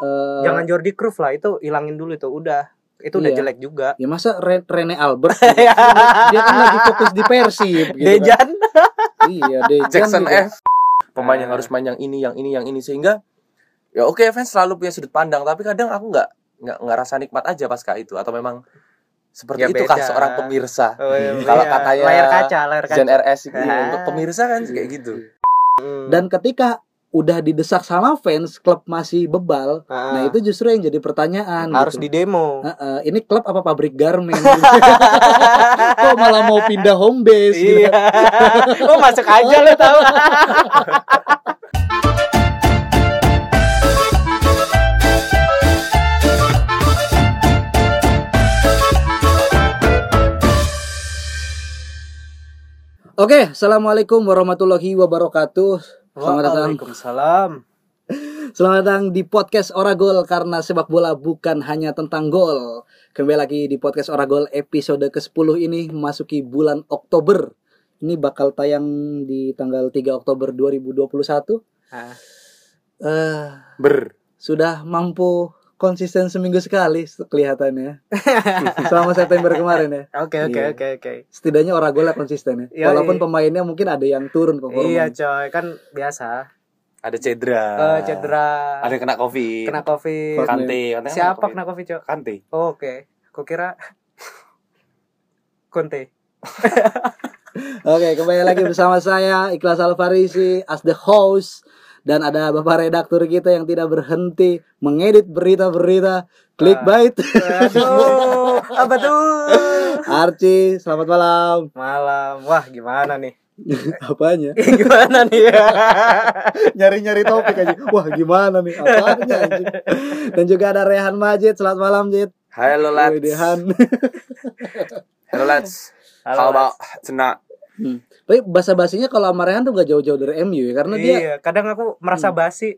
eh, Jangan Jordi Cruyff lah itu hilangin dulu itu udah. Itu udah Iya. jelek juga. ya masa Re- Rene Albert gitu? dia kan lagi fokus di Persib gitu kan. Dejan. iya Dejan Jackson juga. F pemain yang harus main yang ini yang ini yang ini sehingga ya oke fans selalu punya sudut pandang tapi kadang aku nggak nggak nggak rasa nikmat aja pasca itu atau memang seperti Ya, itu kah beda. seorang pemirsa Oh, iya. Kalau Iya. katanya layar kaca, layar kaca. Zen RS itu Ah. untuk pemirsa kan kayak gitu Hmm. dan ketika udah didesak sama fans klub masih bebal Ah. nah itu justru yang jadi pertanyaan harus gitu. di demo. Heeh, ini klub apa pabrik garmen kok malah mau pindah home base gitu. Iya. oh masuk aja lo tahu. Oke, assalamualaikum warahmatullahi wabarakatuh. Selamat datang, Waalaikumsalam. selamat datang di podcast Oragol karena sepak bola bukan hanya tentang gol. Kembali lagi di podcast Oragol episode ke-10 ini memasuki bulan Oktober. Ini bakal tayang di tanggal 3 Oktober 2021. Ah. Eh, ber sudah mampu konsisten seminggu sekali kelihatannya. Selama September kemarin ya. Oke oke Iya. oke oke. Setidaknya Oragolnya konsisten ya. Yoi. Walaupun pemainnya mungkin ada yang turun performa. Iya coy kan biasa. ada cedera Eh cedera. ada kena covid kena covid. kante Katanya Siapa covid. kena covid coy? kante Oh, Oke. Kok kira Conte. Oke, kembali lagi bersama saya Ikhlas Alfarisi as the host dan ada bapak redaktur kita yang tidak berhenti mengedit berita-berita clickbait. Aduh, apa tuh? Archie, selamat malam. Malam. Wah, gimana nih? Apanya? gimana nih? Nyari-nyari topik aja. Wah, gimana nih? Apanya anjing? Dan juga ada Rehan Majid, selamat malam Jid. halo lads Rehan. halo Halo, how about tonight Hmm. Tapi bahasa basinya kalau sama Rehan tuh gak jauh-jauh dari MU ya karena dia Iya, kadang aku merasa Hmm. basi.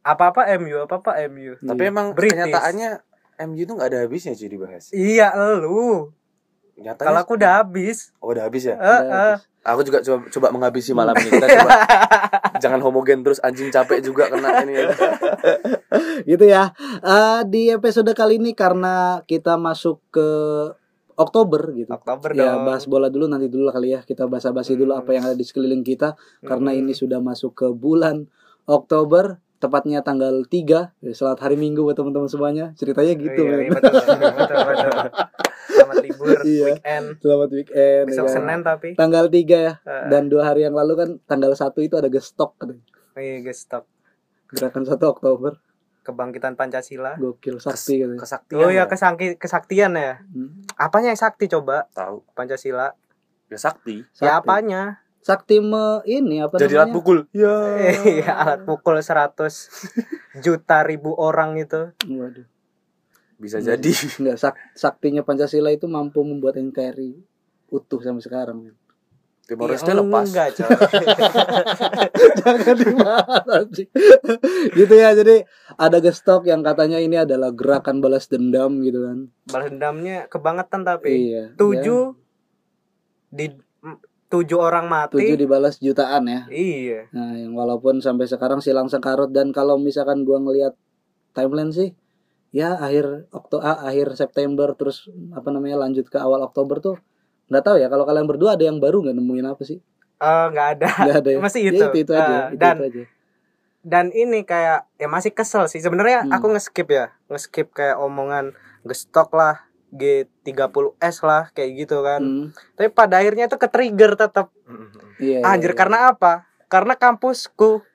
Apa-apa MU, apa-apa MU. tapi Iya. emang British. kenyataannya MU tuh nggak ada habisnya cuy dibahas Iya, lu. Nyatanya, Kalau aku udah habis. oh udah habis ya Eh, eh. Aku juga coba coba menghabisi malam ini. Kita coba jangan homogen terus anjing capek juga kena ini. ya. gitu ya. Eh, di episode kali ini karena kita masuk ke Oktober gitu. Oktober Ya dong. bahas bola dulu nanti dulu kali ya kita basa-basi dulu Hmm. apa yang ada di sekeliling kita karena Hmm. ini sudah masuk ke bulan Oktober tepatnya tanggal 3 ya, selamat hari Minggu buat teman-teman semuanya ceritanya gitu Iya, men. iya, betul, betul, betul, betul. Selamat libur Iya. weekend. selamat weekend Besok ya. Senin tapi. tanggal 3 ya Eh, dan dua hari yang lalu kan tanggal 1 itu ada gestok katanya. iya, guys, stop. gerakan 1 Oktober Kebangkitan Pancasila. gokil sakti katanya. Kesaktian. Oh iya, ya. kesangki, kesaktian ya. Hmm. Apanya yang sakti coba? tahu. Pancasila. Ya sakti. Ya Sakti. apanya? sakti me ini apa Jadi alat pukul. Ya. Iya, alat pukul 100 juta ribu orang itu. Waduh. Bisa jadi. Enggak, sak saktinya Pancasila itu mampu membuat NKRI utuh sampai sekarang. Timor Iya, Leste lepas. Enggak, coy. Jangan anjing. gitu ya. Jadi ada gestok yang katanya ini adalah gerakan balas dendam gitu kan. Balas dendamnya kebangetan tapi. Iya. Tujuh di m- tujuh orang Ya, mati. tujuh dibalas jutaan ya. Iya. Nah, yang walaupun sampai sekarang silang sengkarut dan kalau misalkan gua ngelihat timeline sih ya akhir Okto ah, akhir September terus apa namanya lanjut ke awal Oktober tuh nggak tahu ya kalau kalian berdua ada yang baru nggak nemuin apa sih? Eh, nggak ada. nggak ada ya? Masih Ya, itu. itu, itu aja Ah, itu, dan itu aja. dan ini kayak ya masih kesel sih. Sebenarnya Hmm. aku nge-skip ya. Nge-skip kayak omongan gestok lah G30S lah kayak gitu kan. Hmm, tapi pada akhirnya itu ke-trigger tetap iya, iya, anjir iya. karena apa? Karena kampusku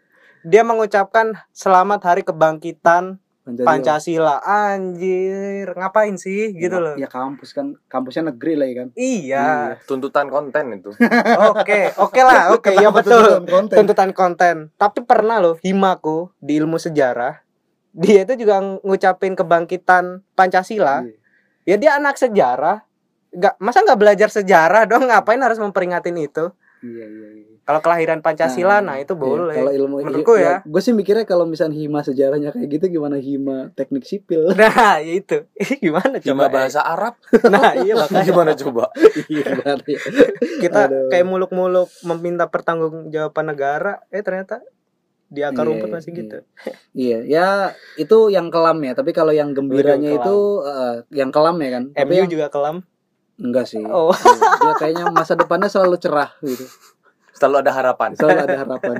dia mengucapkan selamat hari kebangkitan Pancasila anjir. Ngapain sih? Gitu loh. ya kampus kan kampusnya negeri lah ya kan? Iya. Tuntutan konten itu. oke oke lah oke. Ya Kenapa betul. tuntutan konten? tuntutan konten. Tapi pernah loh himaku di ilmu sejarah dia itu juga ngucapin kebangkitan Pancasila. Iya. ya dia anak sejarah. Nggak masa nggak belajar sejarah dong? Ngapain harus memperingatin itu? Iya iya, iya. Kalau kelahiran Pancasila nah, itu Iya, boleh kalau ilmu Menurutku ya. gue sih mikirnya kalau misalnya hima sejarahnya kayak gitu gimana hima teknik sipil nah ya itu gimana Cuma coba bahasa Arab. nah iya makanya Gimana coba? Iya, benar ya. kita Aduh. kayak muluk-muluk meminta pertanggungjawaban negara eh ternyata di akar Iya, rumput iya, masih iya. gitu. Iya, ya itu yang kelam ya. Tapi kalau yang gembiranya Waduh, itu eh, yang kelam ya kan. Tapi MU yang juga kelam. enggak sih. Oh. Iya, Dia kayaknya masa depannya selalu cerah gitu. Selalu ada harapan. Selalu ada harapan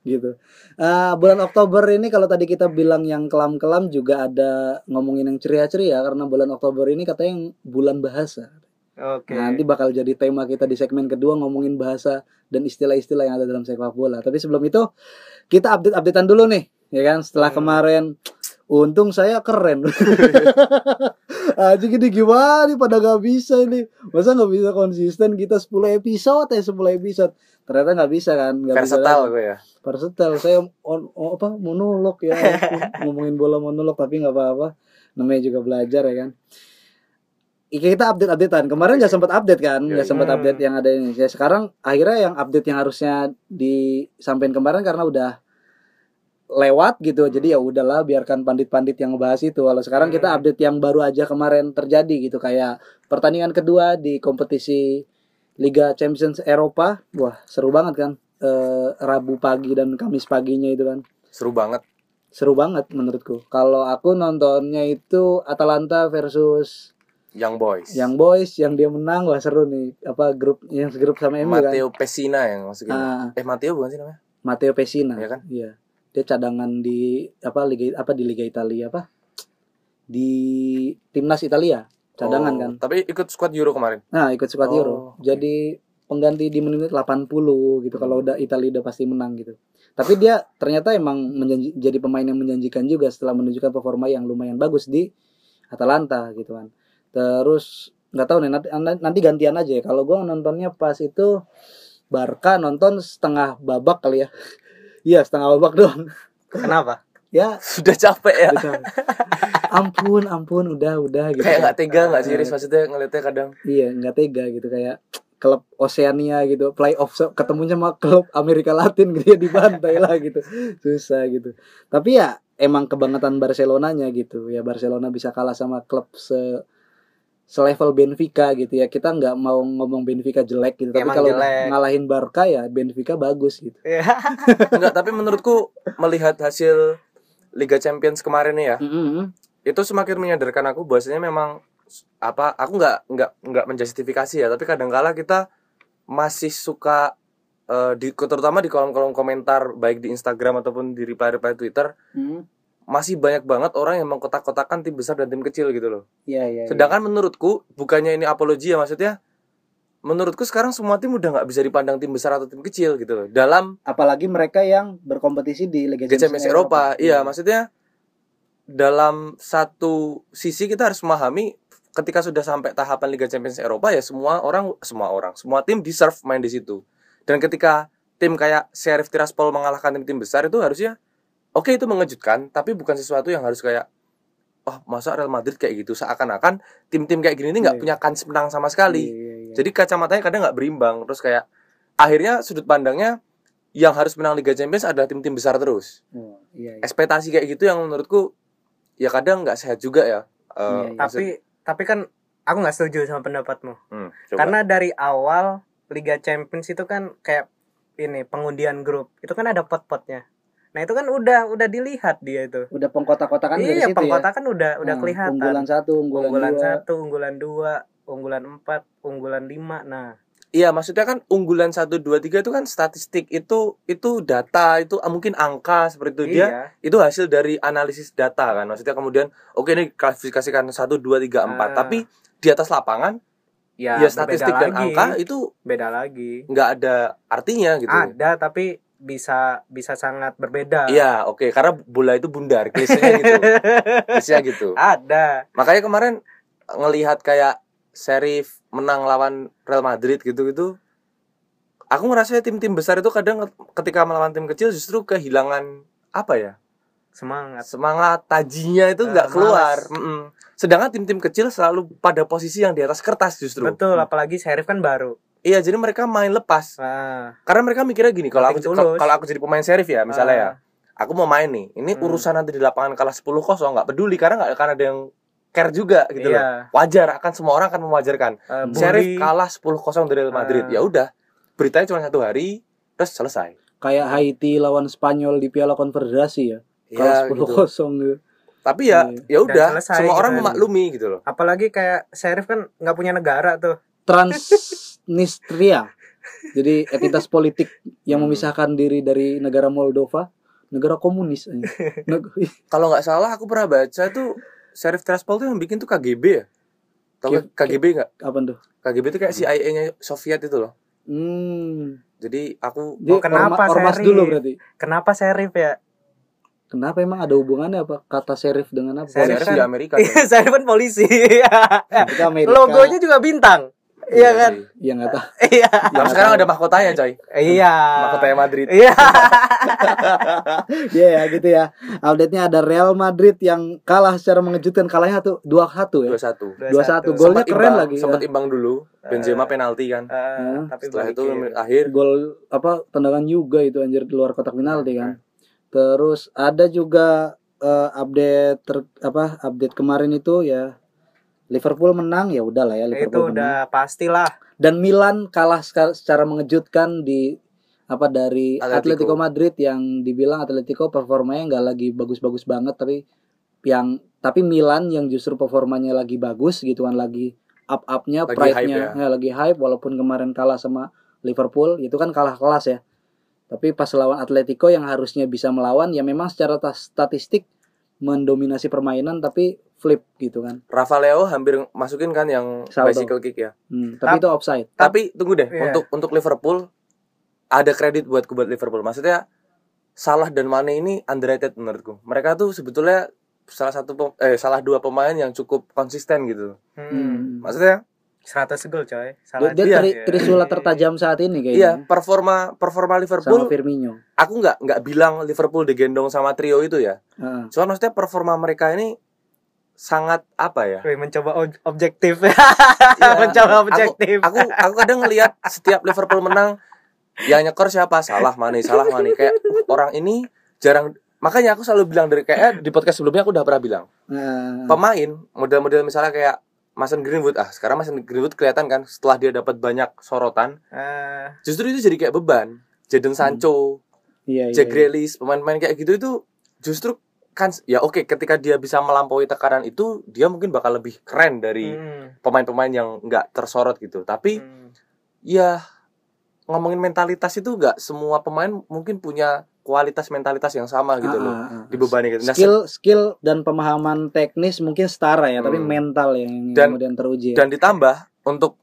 gitu. Eh, bulan Oktober ini kalau tadi kita bilang yang kelam-kelam juga ada ngomongin yang ceria-ceria karena bulan Oktober ini katanya yang bulan bahasa. Oke. Nah, nanti bakal jadi tema kita di segmen kedua ngomongin bahasa dan istilah-istilah yang ada dalam sepak bola. Tapi sebelum itu kita update-updatean dulu nih, ya kan? Setelah Hmm. kemarin untung saya keren. Aja gini gimana nih pada gak bisa ini. Masa nggak bisa konsisten kita 10 episode ya 10 episode. Ternyata nggak bisa kan? Nggak bisa Versatile gue ya. Versatile. Saya on, oh, apa monolog ya. ngomongin bola monolog tapi nggak apa-apa. Namanya juga belajar ya kan. Kita update updatean kemarin nggak sempat update kan nggak Yoi. sempat Hmm. update yang ada ini ya sekarang akhirnya yang update yang harusnya disampaikan kemarin karena udah lewat gitu jadi ya udahlah biarkan pandit-pandit yang ngebahas itu kalau sekarang kita Hmm. update yang baru aja kemarin terjadi gitu kayak pertandingan kedua di kompetisi Liga Champions Eropa. Wah seru banget kan? Eh, Rabu pagi dan Kamis paginya itu kan? Seru banget. seru banget menurutku. Kalau aku nontonnya itu Atalanta versus Young Boys. yang boys yang dia menang. Wah seru nih. Apa grup yang segrup sama MU kan? Matteo Pessina yang masukin. Ah, Eh Matteo bukan sih namanya? Matteo Pessina. Iya kan? iya. Dia cadangan di apa liga apa di liga Italia apa? Di timnas Italia cadangan Oh, kan? Tapi ikut squad Euro kemarin. nah ikut squad Oh, Euro. oke. jadi pengganti di menit 80 gitu kalau udah Italia udah pasti menang gitu. Tapi dia ternyata emang menjanji, jadi pemain yang menjanjikan juga setelah menunjukkan performa yang lumayan bagus di Atalanta gitu kan. Terus nggak tahu nih nanti, nanti gantian aja ya. Kalau gua nontonnya pas itu Barca nonton setengah babak kali ya. Iya setengah babak doang. Kenapa? Ya Sudah capek ya. udah. ampun ampun udah udah gitu Kayak nggak tega nggak sih Eh, Riz maksudnya ngeliatnya kadang. Iya, nggak tega gitu kayak klub Oceania gitu, playoff ketemunya sama klub Amerika Latin gitu ya dibantai lah gitu. Susah gitu. Tapi ya emang kebangetan Barcelonanya gitu. Ya Barcelona bisa kalah sama klub se selevel Benfica gitu ya. Kita nggak mau ngomong Benfica jelek gitu, tapi kalau ngalahin Barca ya Benfica bagus gitu. Iya. Enggak, tapi menurutku melihat hasil Liga Champions kemarin nih ya, Mm-mm. itu semakin menyadarkan aku bahwasanya memang apa aku nggak nggak nggak menjustifikasi ya tapi kadangkala kita masih suka eh, di terutama di kolom-kolom komentar baik di Instagram ataupun di reply-reply Twitter Mm. masih banyak banget orang yang mengkotak-kotakan tim besar dan tim kecil gitu loh. Iya, iya. iya. Sedangkan menurutku bukannya ini apologi ya maksudnya menurutku sekarang semua tim udah nggak bisa dipandang tim besar atau tim kecil gitu loh. Dalam apalagi mereka yang berkompetisi di Liga Champions Eropa, Iya. iya maksudnya dalam satu sisi kita harus memahami ketika sudah sampai tahapan Liga Champions Eropa ya semua orang semua orang semua tim deserve main di situ dan ketika tim kayak Sheriff Tiraspol mengalahkan tim-tim besar itu harusnya oke itu mengejutkan tapi bukan sesuatu yang harus kayak oh masa Real Madrid kayak gitu seakan-akan tim-tim kayak gini ini nggak Iya. punya kans menang sama sekali Iya, iya, iya. jadi kacamatanya kadang nggak berimbang terus kayak akhirnya sudut pandangnya yang harus menang Liga Champions adalah tim-tim besar terus Oh, iya, iya. ekspektasi kayak gitu yang menurutku ya kadang nggak sehat juga ya. Eh, Iya, iya. Tapi tapi kan aku nggak setuju sama pendapatmu. Hmm, coba. Karena dari awal Liga Champions itu kan kayak ini pengundian grup. Itu kan ada pot-potnya. Nah, itu kan udah udah dilihat dia itu. udah pengkotak-kotakan dari iya, situ ya. pengkotakan udah udah Nah, kelihatan. Unggulan satu, unggulan, unggulan dua. satu, unggulan dua, unggulan empat, unggulan lima. Nah, iya maksudnya kan unggulan 1 2 3 itu kan statistik itu itu data itu ah, mungkin angka seperti itu dia iya. itu hasil dari analisis data kan. Maksudnya kemudian oke ini klasifikasikan 1 2 3 4 Ah. tapi di atas lapangan Ya, ya, statistik dan lagi. angka itu beda lagi. nggak ada artinya gitu. Ada tapi bisa bisa sangat berbeda. Iya, oke karena bola itu bundar, klisenya gitu. Klisenya gitu. Ada. Makanya kemarin ngelihat kayak Sheriff menang lawan Real Madrid gitu-gitu. Aku ngerasa tim-tim besar itu kadang ketika melawan tim kecil justru kehilangan apa ya? Semangat. Semangat tajinya itu Eh, nggak keluar. malas. Mm-mm. Sedangkan tim-tim kecil selalu pada posisi yang di atas kertas justru. Betul, apalagi Sheriff kan baru. Iya, jadi mereka main lepas. Nah, Karena mereka mikirnya gini, kalau aku kalau aku jadi pemain Sheriff ya, misalnya ya, Ah. aku mau main nih. Ini Hmm. urusan nanti di lapangan kalah 10 kosong nggak peduli karena nggak akan ada yang care juga gitu loh. iya. Wajar akan semua orang akan mewajarkan. Eh, Sheriff kalah 10-0 dari Real Madrid. Ah. Ya udah. Beritanya cuma satu hari terus selesai. kayak Haiti lawan Spanyol di Piala Konfederasi ya. ya Kalah 10 gitu. kosong gitu. tapi ya Iya. ya udah semua orang gitu. memaklumi gitu loh apalagi kayak Sheriff kan nggak punya negara tuh Transnistria. Jadi entitas politik yang Hmm. memisahkan diri dari negara Moldova, negara komunis. eh. Neg- kalau nggak salah aku pernah baca tuh Sheriff Tiraspol tuh yang bikin tuh KGB ya Tahu Ki- KGB nggak Apa tuh? KGB itu kayak CIA-nya Soviet itu loh Hmm. jadi aku Dia Oh, kenapa orma- ormas dulu berarti. kenapa Sheriff ya Kenapa emang ada hubungannya apa kata sheriff dengan apa? Sheriff Sheriff kan- di Amerika Iya, kan? Sheriff kan polisi Amerika. logonya juga bintang iya kan? sih. Ya nggak tahu. iya. Tapi sekarang ada mahkotanya coy. Iya. Mahkotanya Madrid. Iya. Iya ya gitu ya. Update-nya ada Real Madrid yang kalah secara mengejutkan. Kalahnya tuh 2-1 ya. dua satu. 2-1. Golnya keren lagi. sempat ya. imbang dulu. Benzema penalti kan. Eh, tapi setelah itu akhir. Gol apa tendangan juga itu anjir di luar kotak penalti kan. Terus ada juga eh, update ter, apa update kemarin itu ya Liverpool menang ya udahlah ya itu Liverpool menang. udah pastilah Dan Milan kalah seca- secara mengejutkan di apa dari Atletico. Atletico Madrid yang dibilang Atletico performanya nggak lagi bagus-bagus banget tapi yang tapi Milan yang justru performanya lagi bagus gitu kan lagi up-upnya pride-nya hype ya, lagi hype walaupun kemarin kalah sama Liverpool itu kan kalah kelas ya tapi pas lawan Atletico yang harusnya bisa melawan ya memang secara statistik mendominasi permainan tapi flip gitu kan Rafa Leo hampir masukin kan yang Saldo. bicycle kick ya Hmm, tapi Tap- itu offside tapi tunggu deh Iya. untuk untuk Liverpool ada kredit buat buat Liverpool maksudnya Salah dan Mane ini underrated menurutku mereka tuh sebetulnya salah satu eh salah dua pemain yang cukup konsisten gitu hmm. Hmm. maksudnya 100 gol Dia, coy salah dia Iya. tri- Trisula tertajam saat ini iya kayaknya. performa performa sama Liverpool Firmino. aku nggak nggak bilang Liverpool digendong sama trio itu ya Heeh. Cuman maksudnya performa mereka ini sangat apa ya? Mencoba ob- objektif Iya. mencoba Aku- objektif Aku aku kadang ngelihat setiap Liverpool menang yang nyekor siapa? Salah Mane, salah Mane. Kayak "Uh, orang ini jarang makanya aku selalu bilang dari kayak di podcast sebelumnya aku udah pernah bilang Nah, pemain model-model misalnya kayak Mason Greenwood ah sekarang Mason Greenwood kelihatan kan setelah dia dapat banyak sorotan Eh, justru itu jadi kayak beban Jadon Sancho, iya, iya, Jack iya. Grealish pemain-pemain kayak gitu itu justru kan ya oke ketika dia bisa melampaui tekanan itu dia mungkin bakal lebih keren dari hmm, pemain-pemain yang nggak tersorot gitu tapi hmm. ya ngomongin mentalitas itu nggak semua pemain mungkin punya kualitas mentalitas yang sama gitu Ah, loh ah, ah. dibebani gitu Nah, Skill skill dan pemahaman teknis mungkin setara ya, tapi Hmm. mental yang Dan- kemudian teruji. ya. dan ditambah untuk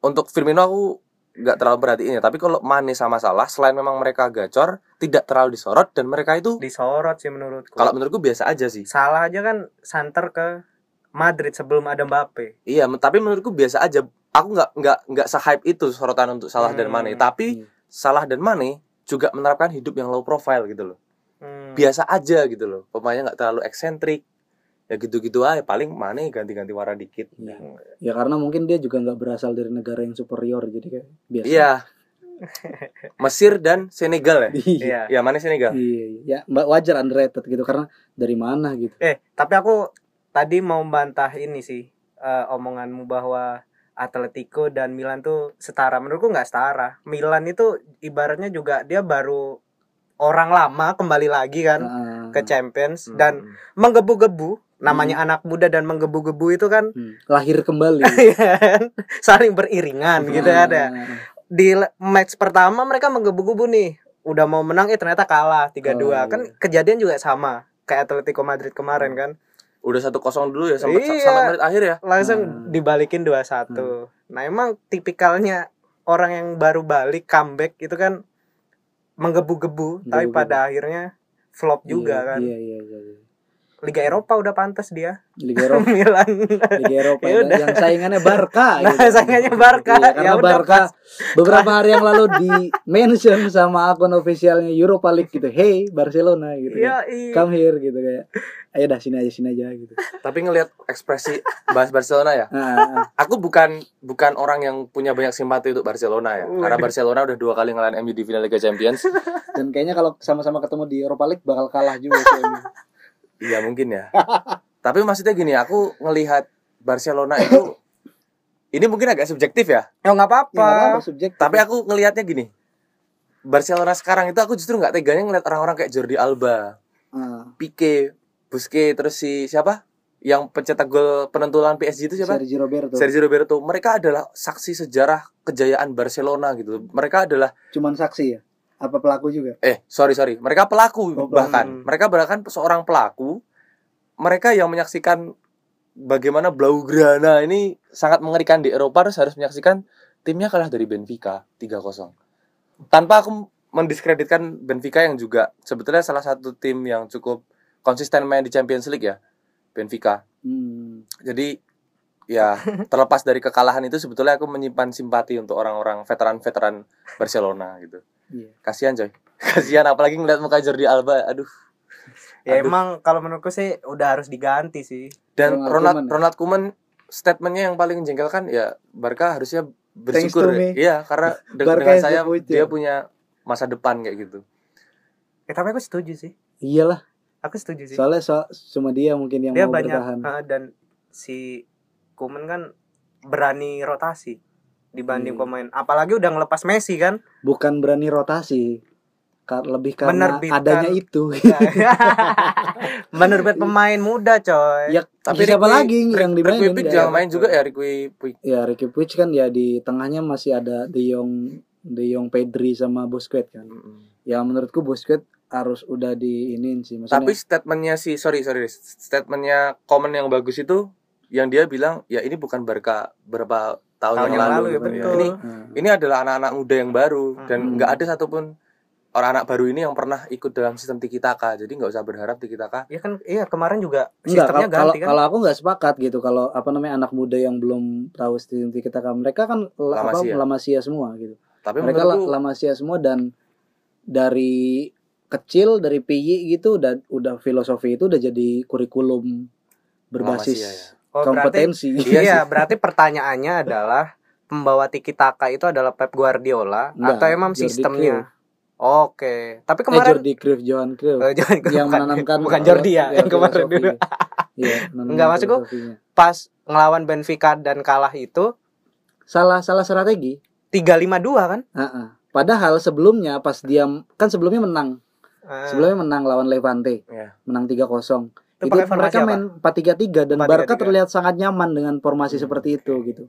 untuk Firmino aku nggak terlalu perhatiin ya tapi kalau Mane sama Salah selain memang mereka gacor tidak terlalu disorot dan mereka itu disorot sih menurutku. kalau menurutku biasa aja sih. Salah aja kan santer ke Madrid sebelum ada Mbappe. Iya tapi menurutku biasa aja. Aku nggak nggak nggak se-hype itu sorotan untuk Salah dan Hmm. Mane tapi Iya. Salah dan Mane juga menerapkan hidup yang low profile gitu loh. Hmm. biasa aja gitu loh. Pemainnya nggak terlalu eksentrik ya gitu-gitu aja paling Mane ganti-ganti warna dikit Iya. Ya karena mungkin dia juga nggak berasal dari negara yang superior jadi kayak biasa. iya Mesir dan Senegal ya Iya. Iya. ya Mane Senegal Iya, iya. ya mbak wajar underrated gitu karena dari mana gitu. Eh, tapi aku tadi mau membantah ini sih eh, omonganmu bahwa Atletico dan Milan tuh setara. Menurutku nggak setara. Milan itu ibaratnya juga dia baru orang lama kembali lagi kan Heeh. ke Champions Hmm. dan menggebu-gebu. Namanya anak muda dan menggebu-gebu itu kan Hmm. lahir kembali. saling beriringan gitu Nah, ada. Di le- match pertama mereka menggebu-gebu nih. Udah mau menang eh ternyata kalah 3-2. Oh, kan iya. kejadian juga sama kayak Atletico Madrid kemarin kan. udah satu kosong dulu ya sampai Iya. sampai menit akhir ya langsung Hmm. dibalikin 2-1. Nah, emang tipikalnya orang yang baru balik comeback itu kan menggebu-gebu, tapi pada akhirnya flop juga Iya, kan. Iya, iya, iya. iya. Liga Eropa udah pantas dia. Liga Eropa, Milan. Liga Eropa Ya yang, udah. yang saingannya Barca Nah, gitu. saingannya Barca. Iya, Ya karena udah, Barca beberapa hari yang lalu di mention sama akun officialnya Europa League gitu. Hey Barcelona gitu. Ya. iya. Come here gitu kayak. Ayo dah sini aja sini aja gitu. tapi ngelihat ekspresi bahas Barcelona ya Nah, nah, aku bukan bukan orang yang punya banyak simpati untuk Barcelona ya karena. Barcelona udah dua kali ngalahin MU di final Liga Champions dan kayaknya kalau sama-sama ketemu di Europa League bakal kalah juga sih. Iya mungkin ya tapi maksudnya gini aku ngelihat Barcelona itu ini mungkin agak subjektif ya Ya nggak Ya, apa-apa. subjektif. tapi aku ngelihatnya gini Barcelona sekarang itu aku justru nggak teganya ngeliat orang-orang kayak Jordi Alba, Ah, Pique, Busquets, terus si siapa? Yang pencetak gol penentuan PSG itu siapa? Sergio Roberto. Sergio Roberto. Mereka adalah saksi sejarah kejayaan Barcelona gitu. Mereka adalah Cuman saksi ya? Apa pelaku juga? eh sorry sorry, mereka pelaku Oh, bahkan. pelaku. Mereka bahkan seorang pelaku. Mereka yang menyaksikan bagaimana Blaugrana ini sangat mengerikan di Eropa terus harus menyaksikan timnya kalah dari Benfica 3-0. Tanpa aku mendiskreditkan Benfica yang juga sebetulnya salah satu tim yang cukup konsisten main di Champions League ya. Benfica. Hmm. Jadi ya terlepas dari kekalahan itu sebetulnya aku menyimpan simpati untuk orang-orang veteran-veteran Barcelona gitu. Iya. Kasihan coy. Kasihan apalagi ngeliat muka Jordi Alba. Aduh. Ya Aduh. emang kalau menurutku sih udah harus diganti sih. Dan Ronald Ronald Koeman ya? Ronald Koeman statementnya yang paling menjengkelkan ya Barca harusnya bersyukur ya. Iya, karena de- Barca dengan the saya future. dia punya masa depan kayak gitu. Eh tapi aku setuju sih. Iyalah, Aku setuju sih. soalnya so, cuma dia mungkin yang Dia mau banyak bertahan. ah, dan si Kuman kan berani rotasi dibanding Hmm. pemain. Apalagi udah ngelepas Messi kan. Bukan berani rotasi. Lebih karena Menerbitkan- adanya itu. Menerbit pemain muda coy. ya, Tapi siapa Ricky- lagi yang Ricky dimainin? Puig Ya, jangan main juga ya Ricky Puig. Ya Ricky Puig kan ya di tengahnya masih ada De Jong, De Jong Pedri sama Busquets kan. Mm-mm. Ya menurutku Busquets harus udah diinin sih maksudnya. Tapi statementnya si sorry sorry statementnya komen yang bagus itu yang dia bilang ya ini bukan Barca berapa tahun, Tahun yang, yang lalu, lalu ya gitu betul. Ini Nah, ini adalah anak-anak muda yang baru dan Hmm. nggak ada satupun orang anak baru ini yang pernah ikut dalam sistem tiki taka jadi nggak usah berharap tiki taka Ya kan iya kemarin juga Enggak, sistemnya kalau ganti kan. kalau aku nggak sepakat gitu kalau apa namanya anak muda yang belum tahu sistem kita kan mereka kan la- apa Lamasia. lamasia semua gitu. tapi mereka menurutku lamasia semua dan dari kecil dari PI gitu udah udah filosofi itu udah jadi kurikulum berbasis Lamasia, ya. Oh, berarti kompetensi. Iya Iya, sih. berarti pertanyaannya adalah pembawa tiki taka itu adalah Pep Guardiola Enggak, atau emang Jordi sistemnya? Oke. Tapi Eh, kemarin Jordi Cruyff, Johan Cruyff Eh, jangan yang bukan, menanamkan bukan Jordi ya, yang kemarin dulu. Iya, Enggak, maksudku- filosofinya. Pas ngelawan Benfica dan kalah itu salah salah strategi. 352 kan? Heeh. Padahal sebelumnya pas dia kan sebelumnya menang, Eh, sebelumnya menang lawan Levante, Iya. menang 3-0. Itu mereka apa? main 4-3-3 dan 4-3-3. Barca terlihat sangat nyaman dengan formasi Hmm, seperti itu gitu.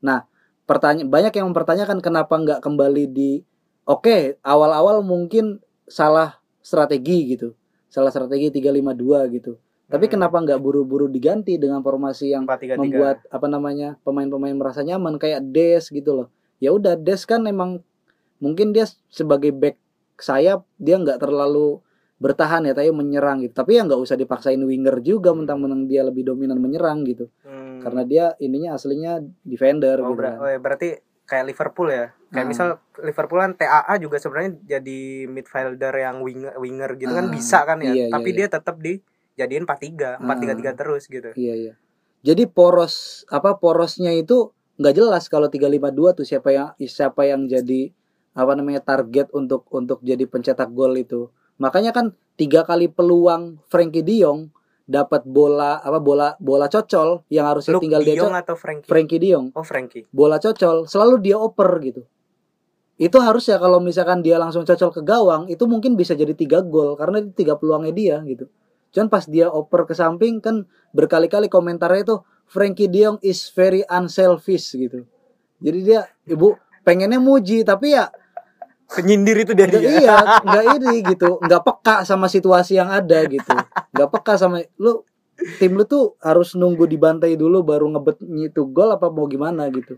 Nah, pertanyaan banyak yang mempertanyakan kenapa nggak kembali di oke, awal-awal mungkin salah strategi gitu. Salah strategi 3-5-2 gitu. Tapi Hmm. kenapa nggak buru-buru diganti dengan formasi yang 433. membuat apa namanya pemain-pemain merasa nyaman kayak Des gitu loh ya udah Des kan emang mungkin dia sebagai back sayap dia nggak terlalu bertahan ya tapi menyerang gitu tapi ya nggak usah dipaksain winger juga mentang-mentang dia lebih dominan menyerang gitu Hmm. karena dia ininya aslinya defender Oh, gitu ber- kan. oh, ya, berarti kayak Liverpool ya. Kayak Ah. misal Liverpool kan TAA juga sebenarnya jadi midfielder yang winger winger gitu kan Ah, bisa kan ya. iya, Tapi iya, dia tetap dijadiin 4-3, 4-3-3 terus gitu. iya iya jadi poros apa porosnya itu nggak jelas kalau 352 tuh siapa yang siapa yang jadi apa namanya target untuk untuk jadi pencetak gol itu makanya kan tiga kali peluang Frankie De Jong dapat bola apa bola bola cocol yang harusnya Luke tinggal De dia atau Frankie? Frankie De Jong Oh, Frankie. bola cocol selalu dia oper gitu itu harusnya kalau misalkan dia langsung cocol ke gawang itu mungkin bisa jadi tiga gol karena itu tiga peluangnya dia gitu cuman pas dia oper ke samping kan berkali-kali komentarnya itu Frankie De Jong is very unselfish gitu jadi dia ibu pengennya muji tapi ya Penyindir itu dari nggak iya nggak ini gitu. Nggak peka sama situasi yang ada gitu. Nggak peka sama lu tim lu tuh harus nunggu dibantai dulu baru ngebet itu gol apa mau gimana gitu.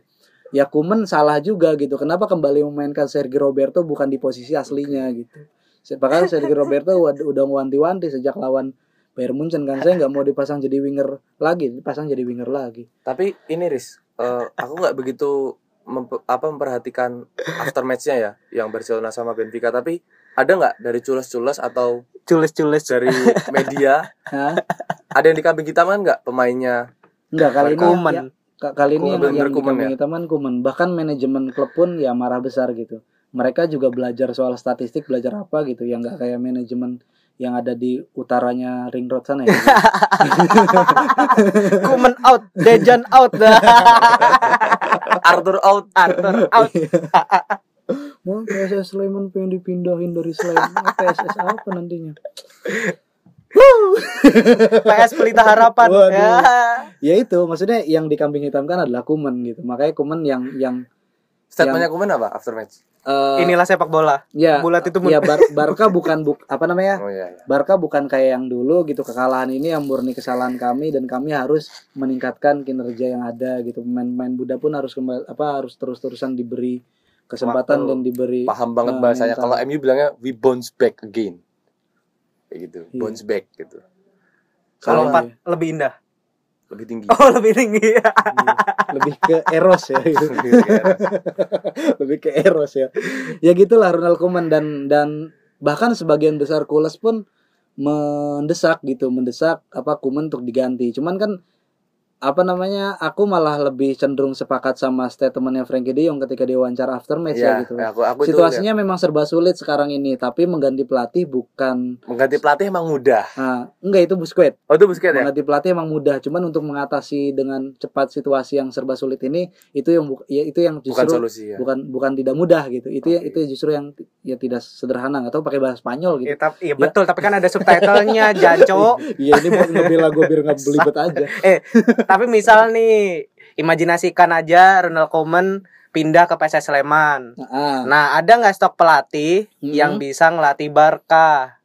Ya Kuman salah juga gitu. Kenapa kembali memainkan Sergio Roberto bukan di posisi aslinya gitu? Padahal Sergio Roberto udah wanti-wanti sejak lawan Bayern Munchen kan. Saya nggak mau dipasang jadi winger lagi dipasang jadi winger lagi. Tapi ini Riz eh, aku nggak begitu mempe- apa memperhatikan after matchnya ya yang Barcelona sama Benfica. Tapi ada nggak dari cules-cules atau cules-cules. dari media? Hah? ada yang di kambing hitam kan nggak pemainnya? Nggak kali ini Kuman. ya- Ka- kali ini yang, Kuman, yang bener Kuman dikambing ya? hitaman Kuman. Bahkan manajemen klub pun ya marah besar gitu. Mereka juga belajar soal statistik belajar apa gitu. Yang nggak kayak manajemen yang ada di utaranya ring road sana ya Kuman out, Dejan out. Arthur out Arthur out. Mau PSS Sleman pengen dipindahin dari Sleman. PSS apa nantinya? PS Pelita Harapan. Waduh. Ya. Ya itu, maksudnya yang dikambing hitamkan adalah Kuman gitu. Makanya Kuman yang yang Statementnya Kuman apa after match? eh, Inilah sepak bola. ya Bulat itu ya Bar- Barca bukan buk apa namanya? Oh iya, iya. Barca bukan kayak yang dulu gitu kekalahan ini yang murni kesalahan kami dan kami harus meningkatkan kinerja yang ada gitu pemain-pemain muda pun harus kembali apa harus terus-terusan diberi kesempatan Waktu. dan diberi Paham banget Nah, bahasanya. Kalau MU bilangnya we bounce back again. Kayak gitu, Iya. bounce back gitu. Kalau Iya. empat lebih indah. Lebih tinggi. Oh, lebih tinggi. Iya. lebih ke eros ya gitu. lebih ke eros ya ya gitulah Ronald Koeman dan dan bahkan sebagian besar Kules pun mendesak gitu mendesak apa Koeman untuk diganti cuman kan apa namanya aku malah lebih cenderung sepakat sama statementnya Frankie De Jong ketika dia wawancara after match ya Iya, gitu aku aku itu situasinya memang serba sulit sekarang ini tapi mengganti pelatih bukan mengganti pelatih emang mudah. nah, enggak itu Busquets Oh itu Busquets ya? mengganti pelatih emang mudah cuman untuk mengatasi dengan cepat situasi yang serba sulit ini itu yang bu- ya itu yang Bukan justru solusi ya. bukan bukan tidak mudah gitu itu ya Oke. itu justru yang ya tidak sederhana tahu pakai bahasa Spanyol gitu Iya, tapi iya betul, tapi kan ada subtitlenya, Janco. iya ini buat ngebela gue biar nggak belibet aja Eh, tapi misal nih, imajinasikan aja Ronald Koeman pindah ke PSS Sleman. nah, Nah, ada nggak stok pelatih Mhm. yang bisa ngelatih Barca?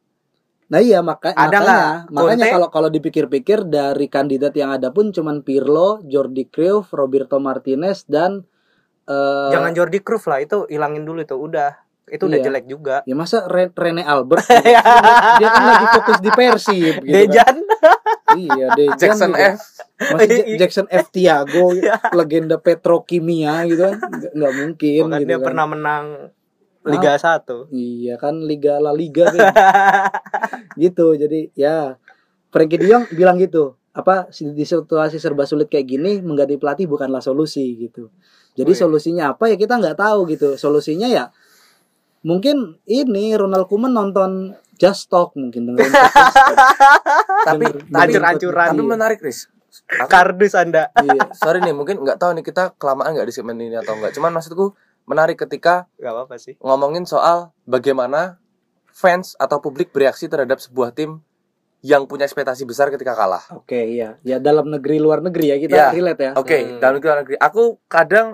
nah iya maka, Ada makanya nggak? makanya kalau kalau dipikir-pikir dari kandidat yang ada pun cuman Pirlo Jordi Cruyff Roberto Martinez dan eh, Jangan Jordi Cruyff lah, itu hilangin dulu itu udah. Itu udah Iya. jelek juga. ya masa Re- Rene Albert gitu? dia kan lagi fokus di Persib gitu kan. Iya Dejan Jackson juga. F. Masih Ja- Jackson F Tiago legenda petrokimia gitu kan nggak, mungkin kan gitu dia kan. pernah menang Liga 1. iya kan Liga La Liga kan gitu jadi ya Frankie De Jong bilang gitu apa di situasi serba sulit kayak gini mengganti pelatih bukanlah solusi gitu jadi Oh, iya. solusinya apa ya kita nggak tahu gitu solusinya ya mungkin ini Ronald Koeman nonton Just Talk mungkin dengerin podcast. Tapi Hancur-hancuran. tapi menarik, Riz. Kardus Anda. iya sorry nih, mungkin nggak tahu nih kita kelamaan nggak di segmen ini atau enggak. Cuman maksudku menarik ketika Gak apa-apa sih. ngomongin soal bagaimana fans atau publik bereaksi terhadap sebuah tim yang punya ekspektasi besar ketika kalah. Oke iya ya dalam negeri luar negeri ya kita Ya, relate ya. Oke, Hmm. dalam negeri dalam negeri. Aku kadang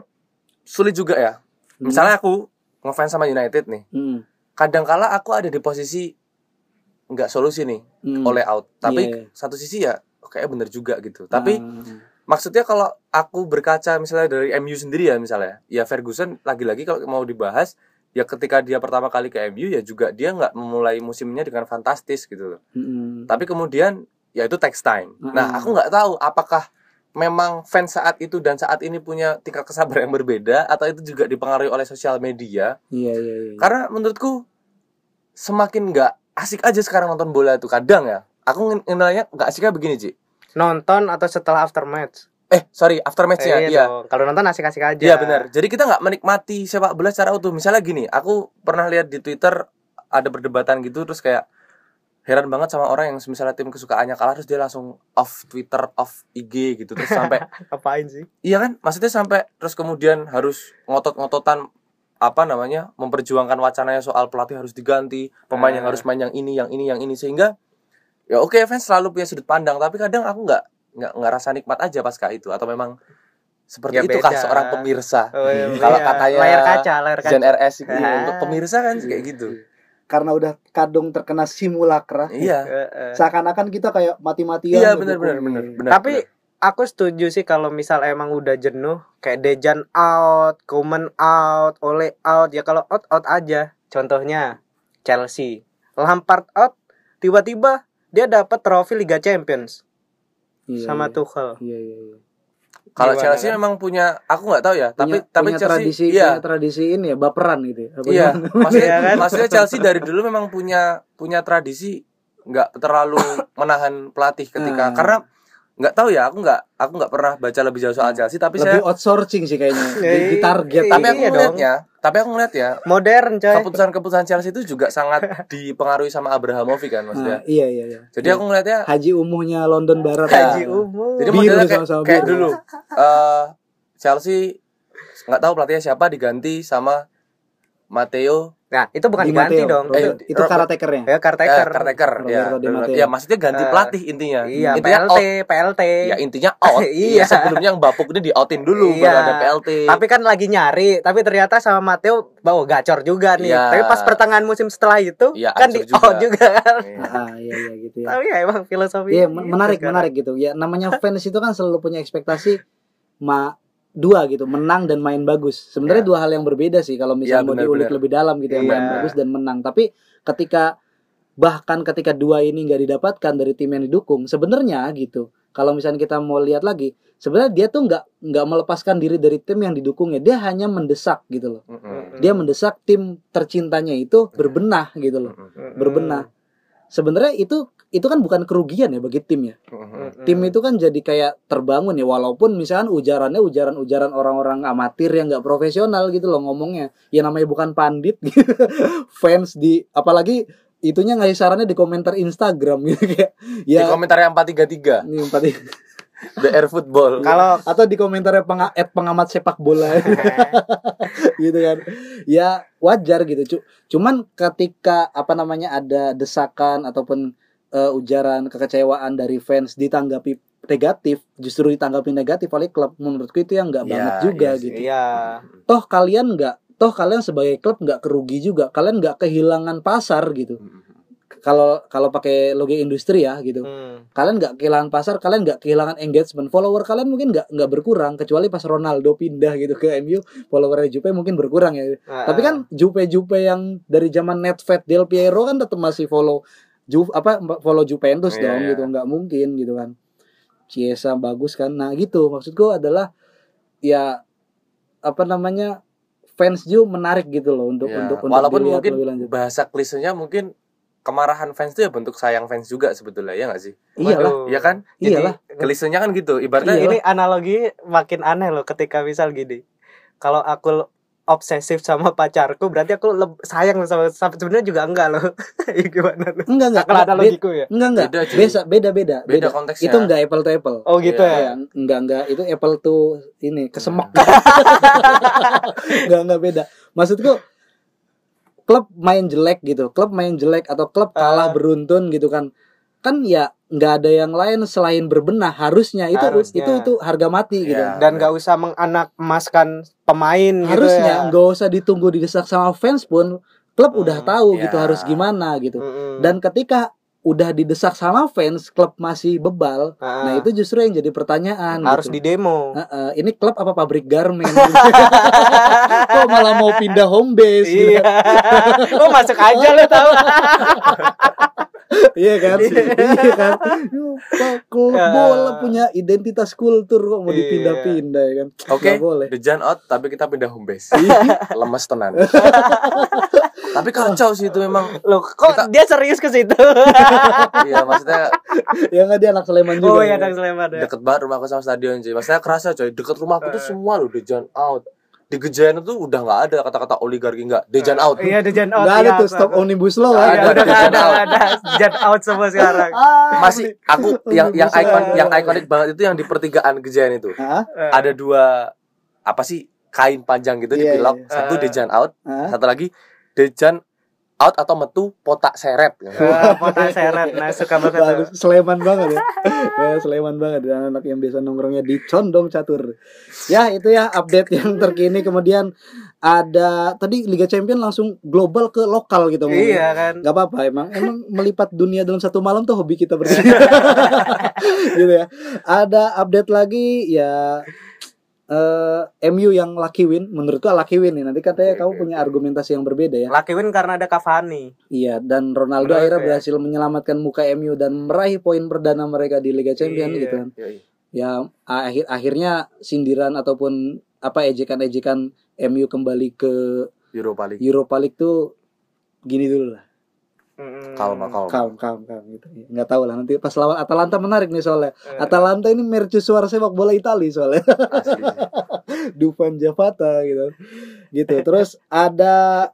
sulit juga ya. Hmm. Misalnya aku ngefans sama United nih. Hmm. Kadang kala aku ada di posisi nggak solusi nih Hmm. oleh out. Tapi Iya. satu sisi ya kayak bener juga gitu. Tapi Ah. maksudnya kalau aku berkaca misalnya dari MU sendiri ya misalnya, ya Ferguson lagi-lagi kalau mau dibahas ya ketika dia pertama kali ke MU ya juga dia nggak memulai musimnya dengan fantastis gitu loh. Mm-mm. Tapi kemudian ya itu takes time. Nah, Mm-mm. aku nggak tahu apakah memang fans saat itu dan saat ini punya tingkat kesabaran yang berbeda atau itu juga dipengaruhi oleh sosial media. Iya iya iya. Karena menurutku semakin nggak asik aja sekarang nonton bola itu kadang ya. Aku nilainya nggak asiknya begini, Ci. Nonton atau setelah after match? Eh, sorry, after match-nya. Eh, iya. Kalau nonton asik-asik aja. Iya benar. Jadi kita nggak menikmati sepak bola secara utuh. Misalnya gini, aku pernah lihat di Twitter ada perdebatan gitu terus kayak heran banget sama orang yang misalnya tim kesukaannya kalah terus dia langsung off Twitter, off IG gitu terus sampai Apain sih? iya kan? Maksudnya sampai terus kemudian harus ngotot-ngototan apa namanya? memperjuangkan wacananya soal pelatih harus diganti, pemain yang Ah. harus main yang ini, yang ini, yang ini sehingga ya oke fans selalu punya sudut pandang tapi kadang aku nggak nggak nggak rasa nikmat aja pasca itu atau memang seperti Ya, itu kah seorang pemirsa Oh, iya, Kalau iya. katanya layar kaca, layar kaca. Zen RS gitu Ah. untuk pemirsa kan kayak gitu. Karena udah kadung terkena simulakra. Iya. Seakan-akan kita kayak mati-matian. Iya gitu. benar benar benar benar. Tapi aku setuju sih kalau misal emang udah jenuh kayak Dejan out, Koeman out, Ole out ya kalau out out aja. Contohnya Chelsea, Lampard out, tiba-tiba dia dapat trofi Liga Champions Iya, sama iya. Tuchel. Iya iya iya. kalau Chelsea kan? memang punya aku nggak tahu ya, tapi Punya- tapi punya Chelsea tradisi iya. punya tradisi ini ya baperan gitu ya. Apa Iya, maksudnya Iya kan? maksudnya Chelsea dari dulu memang punya punya tradisi nggak terlalu menahan pelatih ketika Ah. karena nggak tahu ya, aku nggak aku nggak pernah baca lebih jauh soal Chelsea tapi Lebih saya outsourcing sih kayaknya. Di, Iya, di target. tapi iya aku dong. ngeliatnya, tapi aku ngeliat ya Modern coy. keputusan-keputusan Chelsea itu juga sangat dipengaruhi sama Abrahamovic kan maksudnya. Nah, iya iya iya. Jadi aku ngeliatnya Haji umuhnya London Barat. Iya. Haji umum. Jadi Biru modelnya kayak, sama-sama kayak biru. dulu eh Chelsea nggak tahu pelatihnya siapa diganti sama Matteo Nah, itu bukan Di diganti dong. Eh, Itu, itu caretakernya. ya eh, caretaker. caretaker ya. Di Matteo. Ya maksudnya ganti Eh, pelatih intinya. Iya, intinya PLT, out. PLT. Ya intinya out. Iya. Ya, sebelumnya yang bapuk ini di outin dulu Iya. baru ada PLT. Tapi kan lagi nyari, tapi ternyata sama Matteo bawa gacor juga nih. Iya. Tapi pas pertengahan musim setelah itu Iya, kan di juga. out juga kan. Iya. Ah, iya iya gitu ya. Tapi ya emang filosofi. Iya, men- menarik, menarik gitu. Ya, namanya fans itu kan selalu punya ekspektasi ma dua gitu, menang dan main bagus. Sebenarnya Ya. dua hal yang berbeda sih kalau misalnya Ya, mau benar, diulik benar. lebih dalam gitu yang Iya. main bagus dan menang. Tapi ketika bahkan ketika dua ini nggak didapatkan dari tim yang didukung, sebenarnya gitu. Kalau misalnya kita mau lihat lagi, sebenarnya dia tuh nggak nggak melepaskan diri dari tim yang didukungnya. Dia hanya mendesak gitu loh. Dia mendesak tim tercintanya itu berbenah gitu loh. Berbenah. Sebenarnya itu itu kan bukan kerugian ya bagi tim ya. Tim itu kan jadi kayak terbangun ya walaupun misalkan ujarannya ujaran-ujaran orang-orang amatir yang nggak profesional gitu loh ngomongnya. Ya namanya bukan pandit gitu. fans di apalagi itunya ngasih sarannya di komentar Instagram gitu kayak Di ya komentar yang 433 ini empat The Air Football. Kalau atau di komentarnya penga at pengamat sepak bola. Gitu kan. Ya wajar gitu. Cu- cuman ketika apa namanya ada desakan ataupun eh, ujaran kekecewaan dari fans ditanggapi negatif justru ditanggapi negatif oleh klub. Menurutku itu yang nggak Iya, banget juga iya sih. gitu. iya. toh kalian nggak toh kalian sebagai klub nggak kerugi juga. Kalian nggak kehilangan pasar gitu. Kalau kalau pakai logo industri ya gitu. Hmm. kalian nggak kehilangan pasar kalian nggak kehilangan engagement. Follower kalian mungkin nggak nggak berkurang kecuali pas Ronaldo pindah gitu ke MU followernya Jupe mungkin berkurang ya. Nah, tapi kan Jupe-Jupe yang dari zaman Netfed Del Piero kan tetap masih follow Ju apa follow Juventus Iya, dong iya. gitu nggak mungkin gitu kan Chiesa bagus kan nah gitu maksudku adalah ya apa namanya fans Ju menarik gitu loh untuk Ya, untuk untuk walaupun dilihat mungkin lebih lanjut. bahasa klisenya mungkin kemarahan fans itu ya bentuk sayang fans juga sebetulnya ya nggak sih? iyalah Waduh. Iya kan? Iyalah. Jadi klisenya kan gitu. Ibaratnya Iya. ini analogi makin aneh loh ketika misal gini. Kalau aku obsesif sama pacarku berarti aku leb- sayang sama, sama sebenarnya juga enggak loh. Ya Gimana loh? enggak enggak Kalau Be- analogiku ya. enggak enggak Beda, cuy. beda beda beda beda konteksnya. itu enggak apple to apple Oh gitu Iya. ya. Ya, enggak enggak itu apple tuh ini kesemek. Nah. enggak enggak beda. Maksudku klub main jelek gitu, klub main jelek atau klub kalah Ah. beruntun gitu kan. Kan ya nggak ada yang lain selain berbenah harusnya itu Harusnya. itu itu harga mati gitu. Iya. Dan gak usah menganak emaskan pemain gitu Harusnya ya. nggak usah ditunggu didesak sama fans pun klub udah Hmm, tahu ya. gitu harus gimana gitu. Mm-mm. Dan ketika udah didesak sama fans, klub masih bebal. Ah, Nah, itu justru yang jadi pertanyaan harus gitu. di demo. Heeh, ini klub apa pabrik garmen? Kok malah mau pindah home base? gitu? Iya. oh masuk aja lo tahu. iya kan? iya kan? Pak, Klub Ya. bola punya identitas kultur kok mau Iya. dipindah-pindah ya kan? Oke, boleh. the Jan out tapi kita pindah home base. Iya. Lemes tenan. tapi kacau sih itu memang. Loh, kok Kita- dia serius ke situ? Iya, maksudnya ya nggak dia anak Sleman juga. oh ya Kang Sleman ya. deket banget rumahku sama stadion cuy. Maksudnya kerasa coy, deket rumahku tuh semua loh the Jan out. Di Gejayan itu udah nggak ada kata-kata oligarki nggak. The Jan out. Iya, The Jan out. Nggak ada iya, tuh stop omnibus law. Nggak ada. nggak ada, nggak ada. Jan out semua sekarang. Ah, Masih aku yang yang ikon yang ikonik banget itu yang di pertigaan Gejayan itu. Ada dua apa sih kain panjang gitu Iya, dipilok. iya. Satu Eh. the Jan out, satu lagi the Jan out atau metu potak seret. Wah, Potak seret. Nah, suka banget tuh. Bagus, Sleman banget ya. ya Sleman banget dan anak yang biasa nongkrongnya di condong catur. Ya, itu ya update yang terkini kemudian ada tadi Liga Champion langsung global ke lokal gitu Iya kan. Gak apa-apa emang emang melipat dunia dalam satu malam tuh hobi kita berdua. gitu ya. Ada update lagi ya eh MU yang lucky win menurutku lucky win nih nanti katanya kamu punya argumentasi yang berbeda ya Lucky win karena ada Cavani. Iya, dan Ronaldo Menurut akhirnya ya. berhasil menyelamatkan muka MU dan meraih poin perdana mereka di Liga Champions Iya. gitu kan. Yoi. Ya akhir akhirnya sindiran ataupun apa ejekan-ejekan MU kembali ke Europa League. Europa League tuh gini dulu lah. Mm-mm. Kalma kalma. Kalm, kalm, kalm gitu. Nggak tahu lah nanti pas lawan Atalanta menarik nih soalnya. Eh, Atalanta ini mercusuar sepak bola Italia soalnya. Dufan Javata gitu. Gitu. Terus ada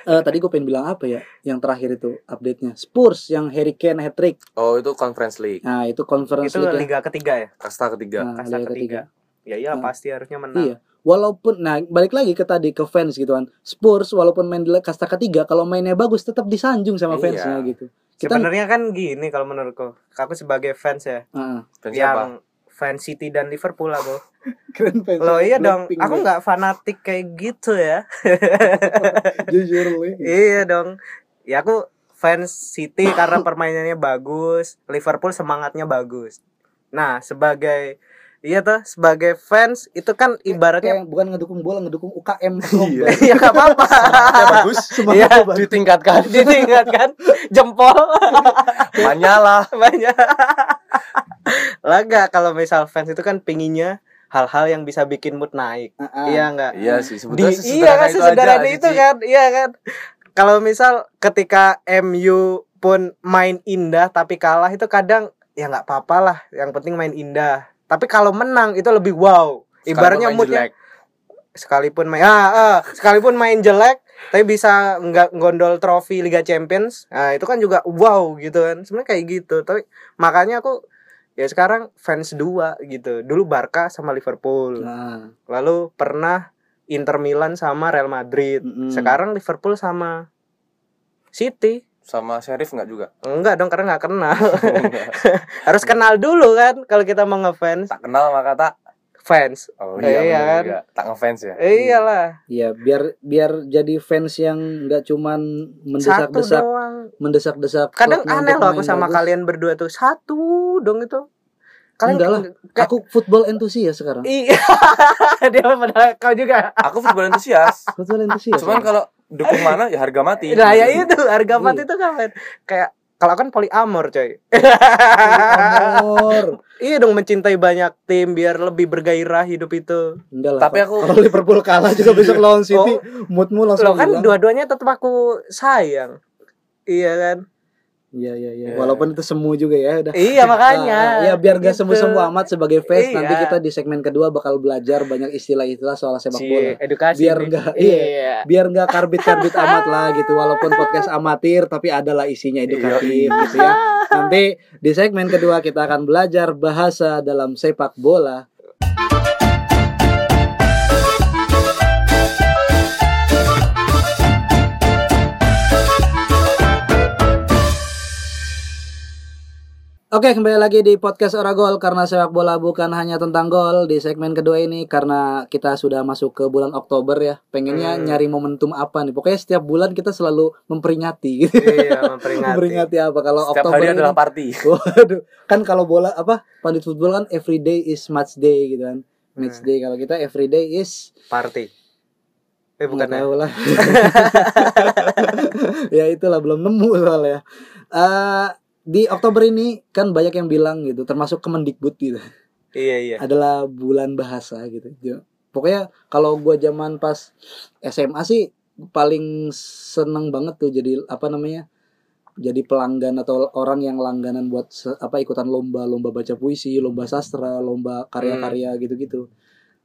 eh tadi gue pengen bilang apa ya? Yang terakhir itu update-nya. Spurs yang Harry Kane hat trick. Oh itu Conference League. Nah, itu conference itu league ya. liga ketiga ya? Kasta ketiga. Nah, Kasta Liga ketiga. Ya iya Nah. pasti harusnya menang. Iya. Walaupun nah balik lagi ke tadi ke fans gitu kan Spurs walaupun main di kasta ketiga kalau mainnya bagus tetap disanjung sama Iya. fansnya gitu kita Sebenarnya kan gini kalau menurutku. Aku sebagai fans ya, Heeh. Fans yang siapa? fans City dan Liverpool lah, Bro. keren fans Loh iya dong, Blackpink aku nih. nggak fanatik kayak gitu ya. jujur lu iya dong. Ya aku fans City karena permainannya bagus, Liverpool semangatnya bagus. Nah, sebagai iya tuh sebagai fans itu kan ibaratnya kayak bukan ngedukung bola ngedukung UKM Iya. ya nggak apa-apa. Ya, bagus. Iya, ditingkatkan. Ditingkatkan. Jempol. Banyak. lah nggak kalau misal fans itu kan pinginnya hal-hal yang bisa bikin mood naik. Ah, ah. Iya nggak? Iya sih Di, sebetulnya iya kan itu sesederhana aja, itu kan? Iya kan? Kalau misal ketika MU pun main indah tapi kalah itu kadang ya nggak apa-apa lah. Yang penting main indah tapi kalau menang itu lebih wow. Ibaratnya moodnya jelek. sekalipun main ah, ah, sekalipun main jelek tapi bisa nggak gondol trofi Liga Champions nah itu kan juga wow gitu kan. Sebenarnya kayak gitu. Tapi makanya aku ya sekarang fans dua gitu. Dulu Barca sama Liverpool. Nah, lalu pernah Inter Milan sama Real Madrid. Mm-mm. sekarang Liverpool sama City sama Sheriff nggak juga enggak dong karena nggak kenal Nggak. harus kenal dulu kan kalau kita mau ngefans tak kenal maka tak fans oh Iya iya, kan? juga. tak ngefans ya eh, iyalah Iya, biar biar jadi fans yang nggak cuman satu mendesak-desak doang mendesak-desak kadang aneh loh aku sama bagus. kalian berdua tuh satu dong itu kalian Enggak lah. kayak- Aku football entusias sekarang. iya dia pada kau juga aku football entusias Football entusias. cuman kalau dukung mana? Ya harga mati. Nah ya itu harga Iya. mati itu kapan kayak kalau kan poliamor coy. Amor. iya dong mencintai banyak tim biar lebih bergairah hidup itu. Enggak lah. Tapi aku- kalau Liverpool kalah juga besok lawan City, moodmu langsung Loh kan dua-duanya tetap aku sayang. Iya kan Iya iya iya. Iya. Walaupun itu semu juga ya udah. iya makanya Ah, ya biar gak Gitu. semu-semu amat sebagai fans Iya. nanti kita di segmen kedua bakal belajar banyak istilah-istilah soal sepak bola. edukasi Biar enggak- iya, iya. Biar nggak karbit-karbit amat lah gitu walaupun podcast amatir tapi adalah isinya edukatif gitu ya. Nanti di segmen kedua kita akan belajar bahasa dalam sepak bola. Oke, kembali lagi di podcast Oragol karena sepak bola bukan hanya tentang gol di segmen kedua ini karena kita sudah masuk ke bulan Oktober ya. Pengennya Hmm. nyari momentum apa nih? Pokoknya setiap bulan kita selalu memperingati gitu. iya memperingati memperingati apa kalau setiap Oktober hari ini- adalah party Waduh, kan kalau bola apa? Pandit football kan every day is match day gitu kan. Match Hmm. day kalau kita every day is party eh bukan ya tahu lah. ya itulah belum nemu soalnya. Eh di Oktober ini kan banyak yang bilang gitu, termasuk Kemendikbud gitu. iya iya adalah bulan bahasa gitu. Pokoknya kalau gua zaman pas SMA sih paling seneng banget tuh jadi apa namanya? Jadi pelanggan atau orang yang langganan buat se- apa ikutan lomba, lomba baca puisi, lomba sastra, lomba karya-karya gitu-gitu.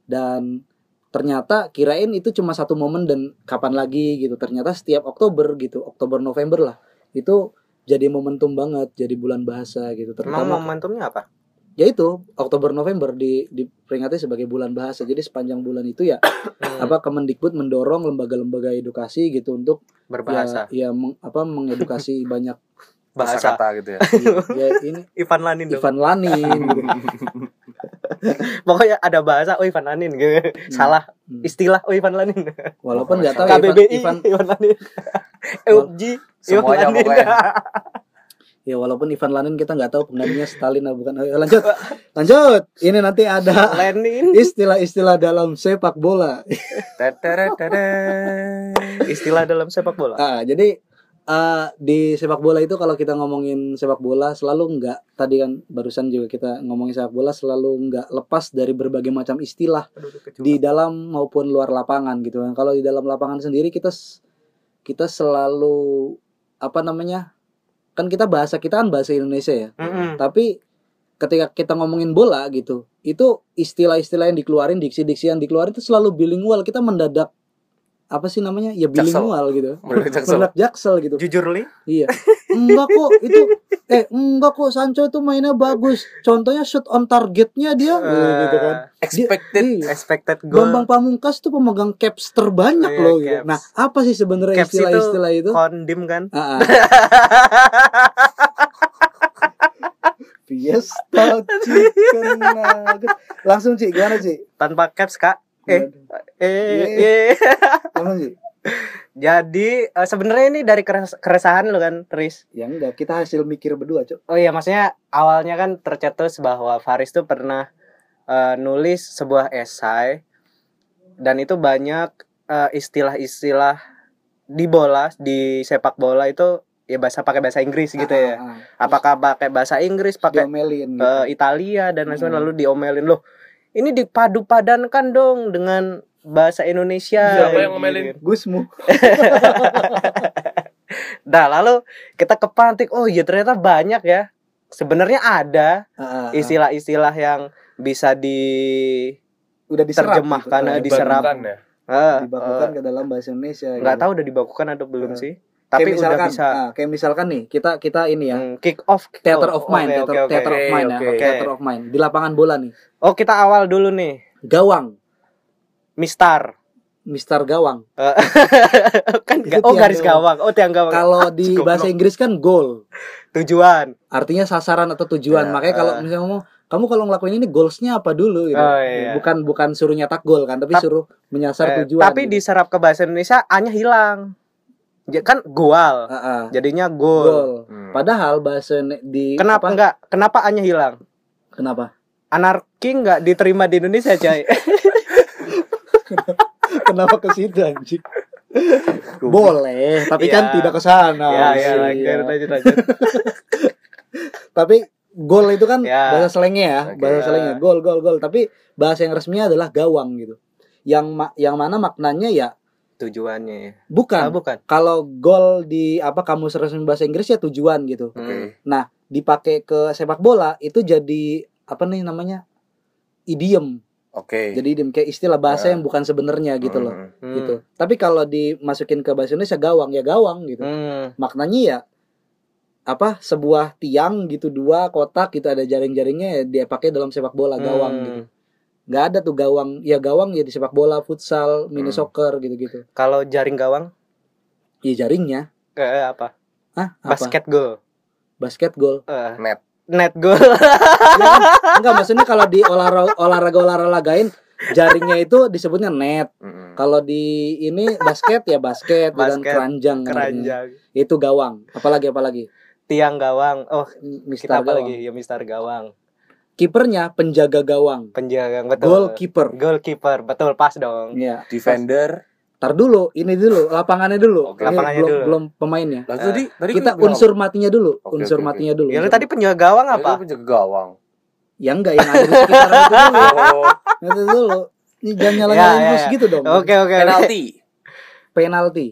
Dan ternyata kirain itu cuma satu momen dan kapan lagi gitu. Ternyata setiap Oktober gitu, Oktober November lah. Itu jadi momentum banget, jadi bulan bahasa gitu. emang Terutama momentumnya apa? Ya itu Oktober November di diperingati sebagai bulan bahasa. Jadi sepanjang bulan itu ya Hmm, apa Kemendikbud mendorong lembaga-lembaga edukasi gitu untuk berbahasa. ya, ya meng- apa mengedukasi banyak bahasa kata gitu ya. Ya ini Ivan Lanin dong. Ivan Lanin gitu. pokoknya ada bahasa oh Ivan Lanin gitu. Salah Hmm. istilah oh Ivan Lanin. Walaupun nggak tahu KBBI Ivan Ivan Lanin. EUG Semuanya Ivan Lanin. pokoknya. ya walaupun Ivan Lanin kita nggak tahu penggantinya Stalin atau bukan. Ayo, lanjut. Lanjut. Ini nanti ada Lenin. istilah-istilah dalam sepak bola. Istilah dalam sepak bola. Ah, jadi eh, di sepak bola itu kalau kita ngomongin sepak bola selalu nggak tadi kan barusan juga kita ngomongin sepak bola selalu nggak lepas dari berbagai macam istilah di dalam maupun luar lapangan gitu kan. Kalau di dalam lapangan sendiri kita kita selalu apa namanya? Kan kita bahasa kita kan bahasa Indonesia ya. Mm-mm. Tapi ketika kita ngomongin bola gitu, itu istilah-istilah yang dikeluarin, diksi-diksi yang dikeluarin itu selalu bilingual. Kita mendadak apa sih namanya ya bilingual gitu Mendadak jaksel. gitu Jujur li. iya enggak kok itu eh enggak kok Sancho itu mainnya bagus contohnya shoot on targetnya dia gitu kan Dia- Expected. iya. Expected goal. Bambang Pamungkas tuh pemegang caps terbanyak Iya, loh gitu. caps. Nah, apa sih sebenarnya Caps itu istilah-istilah itu? Kondim kan. Ah, ah. Fiesta chicken nugget. Langsung Ci, gimana Ci? Tanpa caps kak. Eh, eh, Iya. eh. Jadi eh, sebenarnya ini dari keres- keresahan lo kan, Tris. Ya enggak, kita hasil mikir berdua, Cok. Oh iya, maksudnya awalnya kan tercetus bahwa Faris tuh pernah eh, nulis sebuah esai dan itu banyak eh, istilah-istilah di bola, di sepak bola itu ya bahasa pakai bahasa Inggris gitu ya. Ah, ah, Apakah pakai bahasa Inggris, ah. pakai gitu. eh, Italia dan lain Hmm. lalu diomelin loh. Ini dipadu padankan dong dengan bahasa Indonesia. Siapa yang ngomelin? Gusmu. Nah, lalu kita kepantik, oh iya ternyata banyak ya. Sebenarnya ada Ah, ah, ah. istilah-istilah yang bisa di udah diserap terjemahkan, gitu. diserap. Dibakukan ya. eh, dibakukan eh, ke dalam bahasa Indonesia. nggak gitu. tahu udah dibakukan atau belum Eh. sih. Kayak Tapi udah misalkan, bisa ah, kayak misalkan nih, kita kita ini ya. hmm, kick off kick Theater off. of mind, Oke, theater, oke. theater of mind ya, oke. theater of mind di lapangan bola nih. Oh, kita awal dulu nih. Gawang, Mistar. Mister Gawang. kan Itu oh garis gawang. gawang. Oh, tiang gawang. Kalau di Goblok. bahasa Inggris kan goal, tujuan. artinya sasaran atau tujuan. Ya, Makanya kalau eh. misalnya ngomong, kamu kalau ngelakuin ini goalsnya apa dulu gitu. Oh, iya. Bukan bukan suruh nyetak gol kan, tapi Tap- suruh menyasar Eh, tujuan. tapi gitu. diserap ke bahasa Indonesia A-nya hilang. Ja- kan goal. Ah, ah, Jadinya gol. gol. Hmm. Padahal bahasa di Kenapa apa? enggak? Kenapa A-nya hilang? Kenapa? Anarki enggak diterima di Indonesia, Cai. Kenapa ke situ anjing? Boleh, tapi kan Iya. tidak ke sana. ya, ya, ya. lanjut, lanjut. Tapi gol itu kan Ya. bahasa slangnya ya, Oke. bahasa slangnya gol gol gol. Tapi bahasa yang resminya adalah gawang gitu. Yang ma- yang mana maknanya ya Tujuannya ya. bukan. Ah, bukan. Kalau gol di apa kamus resmi bahasa Inggris ya tujuan gitu. Hmm. Nah, dipakai ke sepak bola itu jadi apa nih namanya? idiom. Oke. Jadi idiom kayak istilah bahasa Ya. yang bukan sebenarnya gitu loh. Hmm. Hmm. Gitu. Tapi kalau dimasukin ke bahasa Indonesia gawang ya gawang gitu. Hmm. Maknanya ya apa sebuah tiang gitu dua kotak gitu ada jaring-jaringnya ya dia pakai dalam sepak bola gawang Hmm. gitu nggak ada tuh gawang ya gawang ya di sepak bola futsal mini Hmm. soccer gitu-gitu Kalau jaring gawang ya jaringnya eh, apa? Hah, apa? Basket goal. basket gol Eh, Net. net goal. Ya kan? enggak maksudnya kalau di olahraga olahraga olahragain jaringnya itu disebutnya net Hmm. kalau di ini basket ya basket, dan Basket, keranjang namanya. Keranjang. itu gawang apalagi apalagi Tiang gawang. Oh, Mister kita apa gawang lagi? Ya Mister Gawang. Kipernya penjaga gawang Penjaga betul. goalkeeper Goalkeeper. Betul pas dong. ya Defender. Tar dulu, ini dulu, lapangannya dulu. Oke. Ini Lapangannya belum, dulu. belum pemainnya. Lah tadi tadi Kita unsur matinya dulu, Oke, unsur oke, oke. matinya dulu. Ya lu tadi penjaga gawang Ya, apa? itu penjaga gawang. Ya enggak yang ada di sekitaran itu dulu. Oh, Itu dulu. Ini jangan nyalain Ya, terus ya, ya. gitu dong. Oke oke. penalti. Penalti.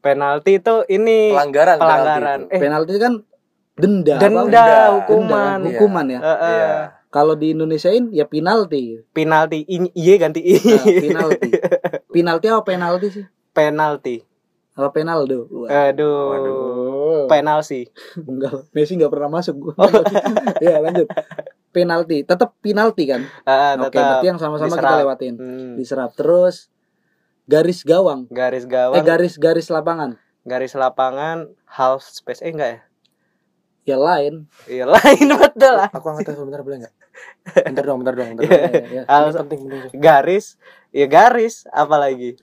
Penalti itu ini Pelanggaran. pelanggaran. penalti. Eh, Penalti kan denda. apa? denda, Denda. hukuman. Denda, hukuman ya. Eh, eh, Iya. Kalau di Indonesiain ya penalti. Penalti. I- Iya ganti i. Nah, penalti. penalti apa penalti sih? Penalti. Apa penaldo? Wah, Aduh. Waduh. Penal sih. Enggak, Messi enggak pernah masuk. ya, lanjut. Penalti, tetap penalti kan? Ah, Oke, tetap berarti yang sama-sama kita lewatin. Hmm. Diserap terus garis gawang. Garis Eh gawang, garis-garis lapangan. garis lapangan, half space eh enggak ya? Ya lain. Iya lain betul lah. Aku angkat telepon bentar boleh enggak? Bentar dong, bentar dong, bentar. Dong. Ya, ya, Ini penting penting. garis, ya garis, apalagi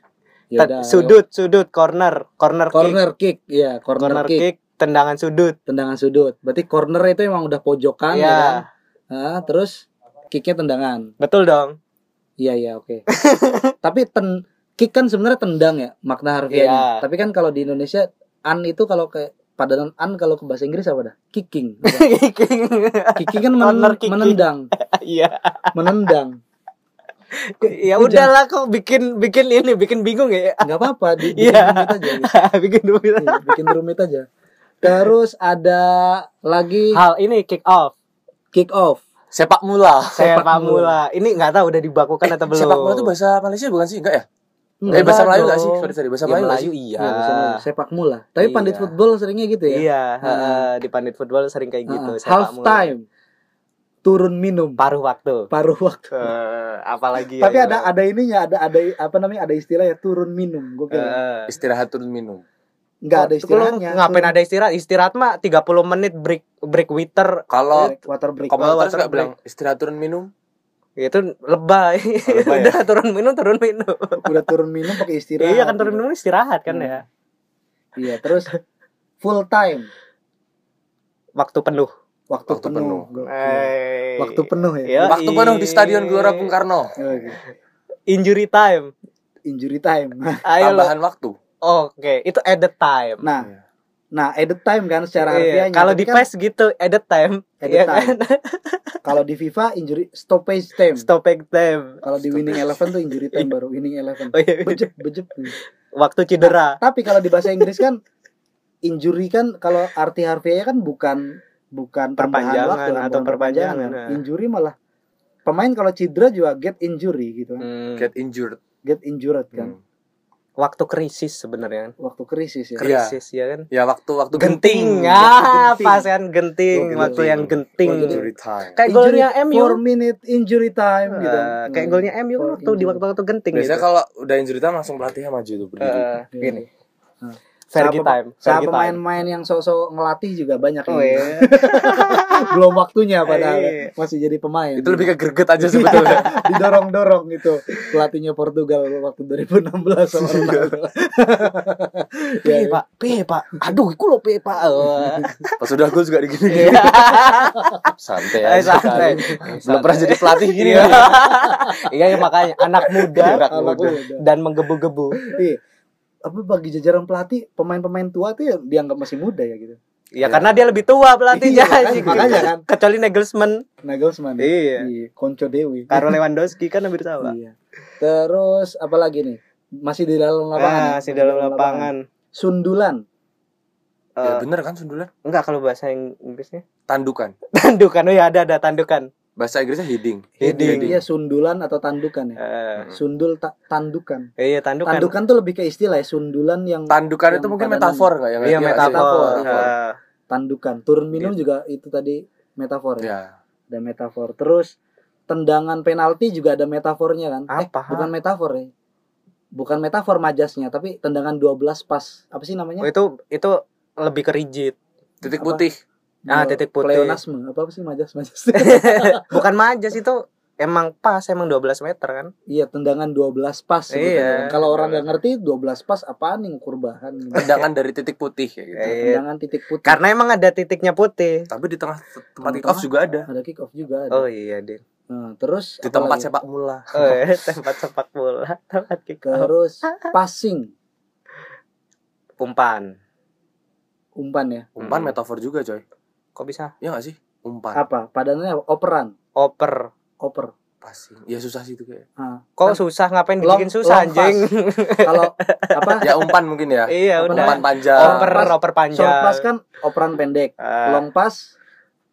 ya Ten- udah, sudut, sudut, corner, corner. Corner kick. Ya, kick, corner, corner kick. kick, tendangan sudut. Tendangan sudut. Berarti corner itu emang udah pojokan ya. Iya, kan? Nah, terus kicknya tendangan. betul dong. Iya, iya, oke. Tapi ten kick kan sebenarnya tendang ya makna harfiahnya. Iya. Tapi kan kalau di Indonesia an itu kalau kayak padanan an kalau ke bahasa Inggris apa dah? Kicking. Kicking. Kicking kan men- kicking. menendang, Iya. menendang. Ya udahlah kok bikin bikin ini bikin bingung ya. nggak apa-apa di, bikin Iya. rumit aja gitu. bikin rumit. Iya, bikin rumit aja terus ada lagi Hal ini kick off, kick off Sepak mula. Sepak sepak mula. Ini nggak tahu udah dibakukan atau belum. Sepak mula itu bahasa Malaysia bukan sih? Enggak ya? Eh bahasa Melayu dong. gak sih? Sorry sorry, bahasa Ya, Melayu Melayu iya. Iya, bisa Melayu. sepak mula. Tapi Iya. pandit football seringnya gitu ya. Iya, Hmm. heeh, di pandit football sering kayak gitu. Sepak half bola. time. Turun minum. paruh waktu. Paruh waktu. Eh, apalagi Tapi ya, ada ada ininya, ada ada apa namanya? Ada istilah ya turun minum. Gue kira. Eh, Istirahat turun minum. Enggak ada Lu istilahnya. ngapain Turun- ada istirahat? Istirahat mah 30 menit break break water Kalau water break. Komentar water break. bilang istirahat turun minum? Itu lebay. lebay Udah turun minum turun minum. Udah turun minum pakai istirahat. iya kan turun minum istirahat kan Hmm. ya. Iya, terus full time. Waktu penuh. Waktu, Waktu penuh. penuh. Eh, Waktu penuh ya. Yoi. Waktu penuh di Stadion Gelora Bung Karno. Oke. Injury time. Injury time. Ayo lo. Tambahan waktu. Oke, itu added time. Nah, Iya. Nah added time kan secara Iya, harfiahnya. Kalau di kan PES gitu added time. Added Iya time. kan? kalau di FIFA injury stoppage time. Stopping time. Kalau di winning eleven tuh injury time baru winning eleven. Oh iya. Bejep, bejep. Waktu cedera. Tapi kalau di bahasa Inggris kan injury kan kalau arti harfiahnya kan bukan bukan Perpanjangan waktu kan, atau bukan perpanjangan, nah. Injury malah pemain kalau cedera juga get injury gitu kan. Hmm. Get injured. Get injured kan. Hmm. Waktu krisis sebenarnya. Waktu krisis ya. Krisis ya kan. Ya waktu waktu Genting. genting. Ah, Genting. pas kan genting, Oh, waktu genting. yang genting. Injury time. Kayak golnya MU. 4 minute injury time gitu. Eh, kayak golnya MU kan waktu di injury. waktu-waktu genting Biasanya gitu. kalau udah injury time langsung pelatihnya maju tuh berdiri. Eh, gini. Nah. Fergie time. Sama time. pemain-pemain yang sok-sok ngelatih juga banyak Oh yang iya. belum waktunya padahal Iya. masih jadi pemain. Itu lebih ke greget aja sebetulnya. didorong-dorong itu pelatihnya Portugal waktu 2016 sama Ronaldo. ya, Pak? Piye, Pak? Aduh, iku lho piye, Pak? Oh. Pas udah gol juga digini. Iya. Santai aja. santai. Belum pernah jadi pelatih gini. Iya. Iya, ya, makanya anak muda Anak muda. muda. dan menggebu-gebu. Iya. Apa bagi jajaran pelatih pemain-pemain tua tuh ya dianggap masih muda ya gitu. Ya karena dia lebih tua pelatihnya Iya, kan? Makanya kan. Kecuali Nagelsmann, Nagelsmann. Iya. Konco Dewi. Karo Lewandowski kan hampir sama. Iya. Terus apa lagi nih? Masih di dalam lapangan. Ah, ya? masih dalam lapangan. Sundulan. Ya Eh, bener kan sundulan? enggak kalau bahasa Inggrisnya. Tandukan. Tandukan. Oh ya ada ada tandukan. Bahasa Inggrisnya heading. Heading. Iya, sundulan atau tandukan ya. Eh, Sundul ta- tandukan. iya tandukan. Tandukan tuh lebih ke istilah ya, sundulan yang Tandukan Yang itu mungkin metafor nggak ya? Iya Iya, metafor. Metafor. Eh, tandukan. Turun minum Gitu. juga itu tadi metafor ya. Ya. Ada metafor. Terus tendangan penalti juga ada metafornya kan? Eh, Apa? bukan metafor ya. Bukan metafor majasnya, tapi tendangan 12 pas. Apa sih namanya? oh, itu itu lebih ke rigid. Titik Apa? putih. Ah, titik putih. Pleonasme. Apa, apa sih majas majas? Bukan majas itu emang pas emang 12 meter kan. iya, tendangan 12 pas Iya. Kalau orang nggak ngerti 12 pas apaan nih ngukur bahan gitu. Tendangan dari titik putih kayak gitu. Eh, Tendangan titik putih. Karena emang ada titiknya putih. Tapi di tengah tempat kick off juga ada. ada kick off juga ada. Oh iya, Din. Nah, terus Di tempat sepak bola. Oh, iya, tempat sepak bola, tempat kick off. Terus passing, Umpan. umpan ya. Umpan Hmm. metafor juga coy. Kok bisa? Iya gak sih? Umpan. Apa? Padanannya operan, Oper. oper. Passing. Ya susah sih itu kayak. Nah, Kok Kan- susah ngapain long- dibikin susah long anjing? kalau apa? Ya umpan mungkin ya. iya Apa udah. Umpan panjang. Oper, Pas- oper Short panjang. pass kan operan pendek. Ah, Long pass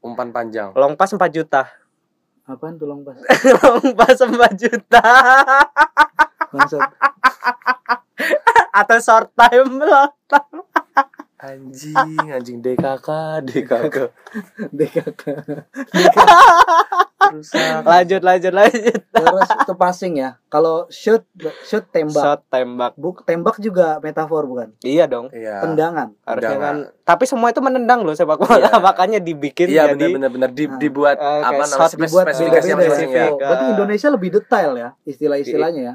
Umpan panjang. long pass 4 juta. apaan tuh long pass? long pass 4 juta. Bangsat. Atau short time long time. Anjing, anjing DKK, DKK. DKK. Rusak. Lanjut lanjut lanjut. Terus itu passing ya. Kalau shoot shoot tembak. Shot tembak. Buk, tembak juga metafor bukan? Iya dong. Iya. Tendangan. Harusnya Tendangan. kan. Tapi semua itu menendang loh sepak bola. Iya. Makanya dibikin Iya jadi benar benar benar di, Nah. dibuat Eh, apa namanya Dibuat spesifikasi masing ya. ya. Oh, Berarti Indonesia lebih detail ya istilah-istilahnya ya.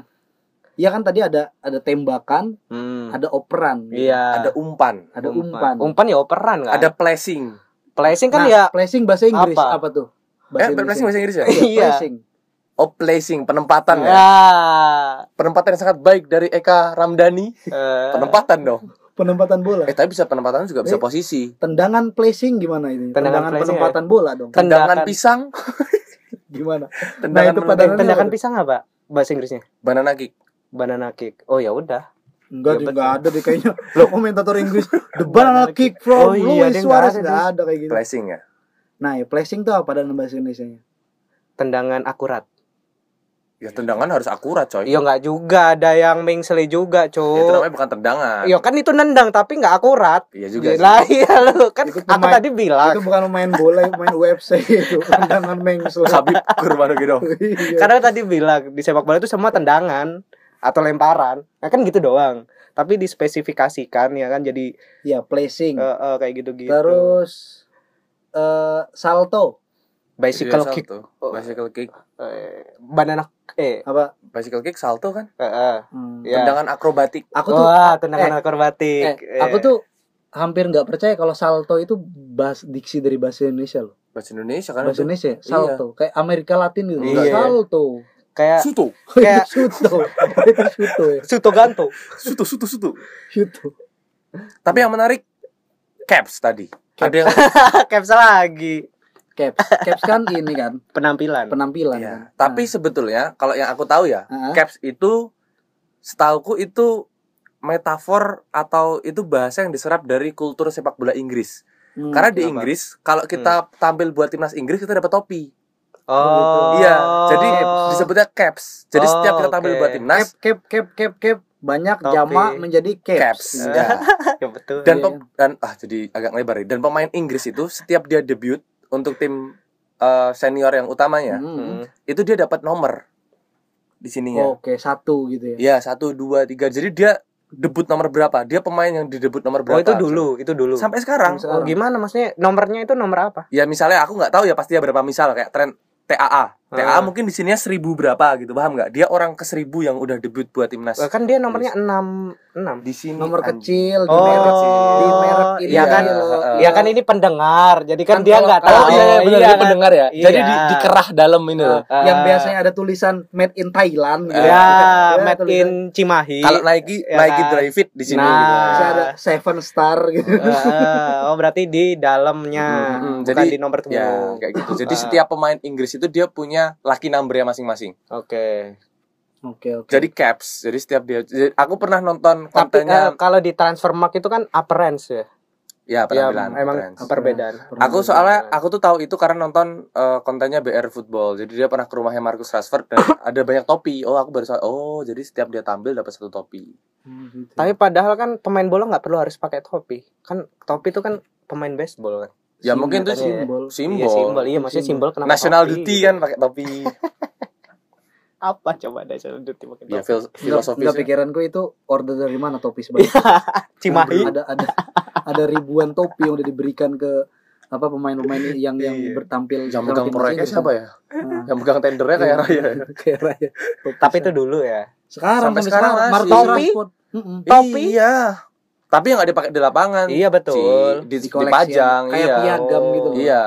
Iya kan tadi ada ada tembakan, Hmm. ada operan, gitu. Iya. Ada umpan, ada umpan. Umpan ya operan kan. ada placing. placing kan Nah, ya placing bahasa Inggris Apa? apa, tuh? Eh, placing bahasa Inggris ya? Iya, Iya. placing. Oh, placing, penempatan ya. ya. Penempatan yang sangat baik dari Eka Ramdhani. Eh, Penempatan dong. Penempatan bola. Eh, tapi bisa penempatan juga bisa Eh, posisi. Tendangan placing gimana ini? Tendangan Tendangan, placing penempatan bola dong. Ten- Tendangan Tendakan. pisang, Gimana? tendangan itu padanannya tendakan apa? pisang apa bahasa Inggrisnya? banana kick. Banana kick. Oh ya udah. Enggak, enggak ada deh kayaknya. Lo komentator Inggris, the banana kick from Oh, iya, Luis Suarez nggak ada, enggak ada kayak gitu. Placing ya. Nah, ya placing tuh apa dalam bahasa Indonesia-nya? Tendangan akurat. Ya tendangan harus akurat, coy. Iya nggak juga ada yang mengseli juga, Itu Cuk. namanya bukan tendangan. Iya kan itu nendang tapi nggak akurat. Iya juga sih. Lah iya lu kan Itu aku pemain- tadi bilang. Itu bukan main bola, main UFC itu. Tendangan mengsel. Habib Kurbanogiro. Iya. Karena tadi bilang di sepak bola itu semua tendangan atau lemparan. Nah kan gitu doang. Tapi dispesifikasikan ya kan jadi Ya, placing. eh, eh, kayak gitu-gitu. Terus eh salto bicycle Iya, kick, salto. Bicycle kick. eh, banana eh apa? Bicycle kick salto kan? eh, eh. Hmm. Ya. Tendangan akrobatik. Aku tuh Wah, tendangan akrobatik. eh, aku tuh hampir nggak percaya kalau salto itu bahas diksi dari bahasa Indonesia loh. Bahasa Indonesia kan Bahasa itu. Indonesia, salto. Kayak Amerika Latin gitu. Iya. Salto. Kayak Suto. Kayak- suto. itu suto ya. Suto Ganto. Suto, suto, suto. Suto. Tapi yang menarik caps tadi. Ada yang Caps lagi Caps. Caps kan ini kan penampilan. penampilan Iya. kan. Tapi sebetulnya kalau yang aku tahu ya, Ah. caps itu setauku itu metafor atau itu bahasa yang diserap dari kultur sepak bola Inggris. Hmm, Karena di kenapa? Inggris kalau kita tampil buat timnas Inggris kita dapat topi. Oh. Iya, jadi disebutnya caps. Jadi Oh, setiap kita tampil oke. buat cap timnas cap cap cap cap banyak Topi. jama menjadi caps. caps. Gitu. Ya. ya betul. Dan Iya. pem- dan ah jadi agak lebar ya. Dan pemain Inggris itu setiap dia debut untuk tim eh, senior yang utamanya, Hmm. Hmm. itu dia dapat nomor di sininya. Oke, satu gitu ya. Iya satu dua tiga. Jadi dia debut nomor berapa? Dia pemain yang di debut nomor Oh berapa? itu dulu, itu dulu. Sampai sekarang. Sampai Oh, gimana maksudnya nomornya itu nomor apa? Ya misalnya aku nggak tahu ya pasti ya berapa misal kayak tren TAA. TAA Ah. mungkin di sininya seribu berapa gitu paham nggak? Dia orang ke seribu yang udah debut buat timnas. Kan dia nomornya 6 6. Di sini Nomor anjing. kecil di Oh, merek di merek ini. Iya kan? Ya kan ini pendengar. Jadi kan, Kan dia nggak tahu. Oh iya, iya benar Iya dia kan? pendengar ya. Iya. Jadi di, dikerah dalam ini loh. Ah. yang biasanya ada tulisan made in Thailand gitu. Ya, Ya, made tulisan- in Cimahi. Kalau Nike Ya Nike kan? Dry Fit di sini Nah. gitu. Ada seven star gitu. Eh, oh berarti di dalamnya, Hmm, bukan jadi- di nomor tunggu. Ya, kayak gitu. Jadi setiap pemain Inggris itu dia punya lucky number-nya masing-masing. Oke. Oke, oke. Jadi caps. Jadi setiap dia jadi aku pernah nonton Tapi kontennya eh, kalau di transfermarkt itu kan appearance ya. ya Ya, penampilan. emang appearance. perbedaan. Aku soalnya aku tuh tahu itu karena nonton eh, kontennya BR Football. Jadi dia pernah ke rumahnya Marcus Rashford dan ada banyak topi. Oh, aku baru sa- Oh, jadi setiap dia tampil dapat satu topi. Hmm, gitu. Tapi padahal kan pemain bola nggak perlu harus pakai topi. Kan topi itu kan pemain baseball kan. Ya Simbol mungkin itu katanya. simbol. Iya Simbol. simbol. Iya maksudnya simbol kenapa National topi? duty kan pakai topi. Apa coba national duty pakai ya topi? fil Enggak, filosofis. enggak pikiranku itu order dari mana topi sebanyak Cimahi. ada ada ada ribuan topi yang udah diberikan ke apa pemain-pemain yang yang Iya. bertampil Yang megang proyeknya Inggris, siapa ya? kan? Yang megang tendernya kayak Iya. Raya. Kayak Raya. Tapi itu dulu ya. sekarang Sampai sampai sekarang sekarang masih. Marcus Topi? Rashford. Mm-mm. Topi? Iya. Tapi yang nggak dipakai di lapangan. Iya betul. Di, di, Di dipajang, kayak iya. piagam gitu loh. Iya.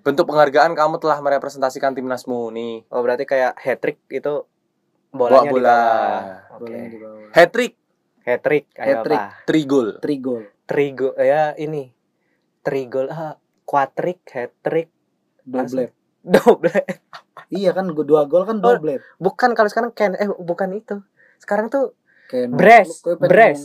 Bentuk penghargaan kamu telah merepresentasikan timnasmu nih. Oh berarti kayak hat trick itu bolanya bola. di bawah. Hat trick, Hat trick kayak Hat-trick. apa? trigol. Trigol. Trigo ya ini. Trigol ah quadrick, hat trick, Double. double. Iya kan gua dua gol kan Oh. double. Bukan kalau sekarang can eh bukan itu. Sekarang tuh Canon. Brace. Brace.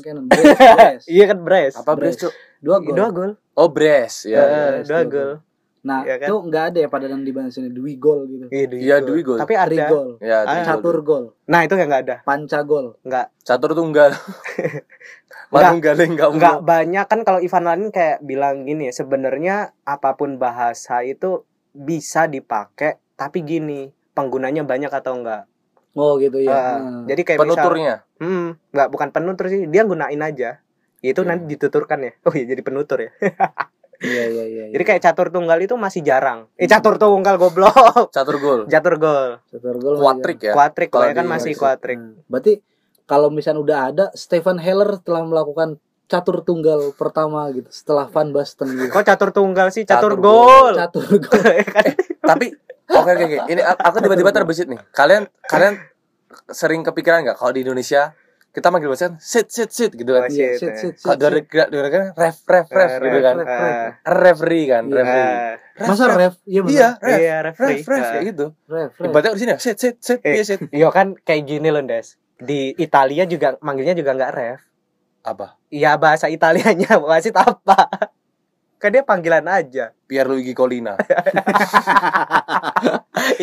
iya kan brace. Apa brace, Cuk? Dua gol. Dua gol. Oh. Eh, Ya. Brace, dua dua gol. Nah, Iya kan? itu enggak ada ya padanan di bahasa ini dui gol gitu. Iya, dua Iya, dua gol. Tapi ada. Trigol. Ya, Ah. Catur gol. Nah, itu yang enggak ada. Panca gol. Enggak Catur tunggal. Manunggaling enggak enggak banyak kan kalau Ivan Lanin kayak bilang gini, sebenarnya apa pun bahasa itu bisa dipakai, tapi gini, penggunanya banyak atau enggak. Oh gitu ya. Eh, Hmm. Jadi kayak misal- penuturnya. Hmm, nggak bukan penutur sih, dia gunain aja. Itu Iya. nanti dituturkan ya. Oh iya jadi penutur ya. Iya iya iya. Jadi kayak catur tunggal itu masih jarang. Eh catur tunggal goblok. Catur gol. Catur gol. catur gol. Quadrick ya. Kuatrik Kalau kan masih Hmm. kuatrik. Berarti kalau misalnya udah ada Stephen Heller telah melakukan catur tunggal pertama gitu setelah Van Basten gitu. Kok catur tunggal sih? Catur, Catur gol. Catur gol. Tapi oke oke oke. Ini aku tiba-tiba terbesit nih. Kalian kalian sering kepikiran nggak kalau di Indonesia kita manggil wasit sit sit sit gitu kan. Oh, Iya, sit, sit, Kalau sit, dari kan ref ref ref Eh, gitu ref, kan. ref, eh, Referee kan, Iya. referee. eh, Masa ref? Iya benar. Iya, ref. Iya, Ref, ref Eh, kayak gitu. Ref. Ibaratnya di sini sit sit sit Eh. iya sit. Iya kan kayak gini loh, Des. Di Italia juga manggilnya juga nggak ref. Apa? Iya bahasa Italianya wasit apa? kan dia panggilan aja Pierluigi Colina.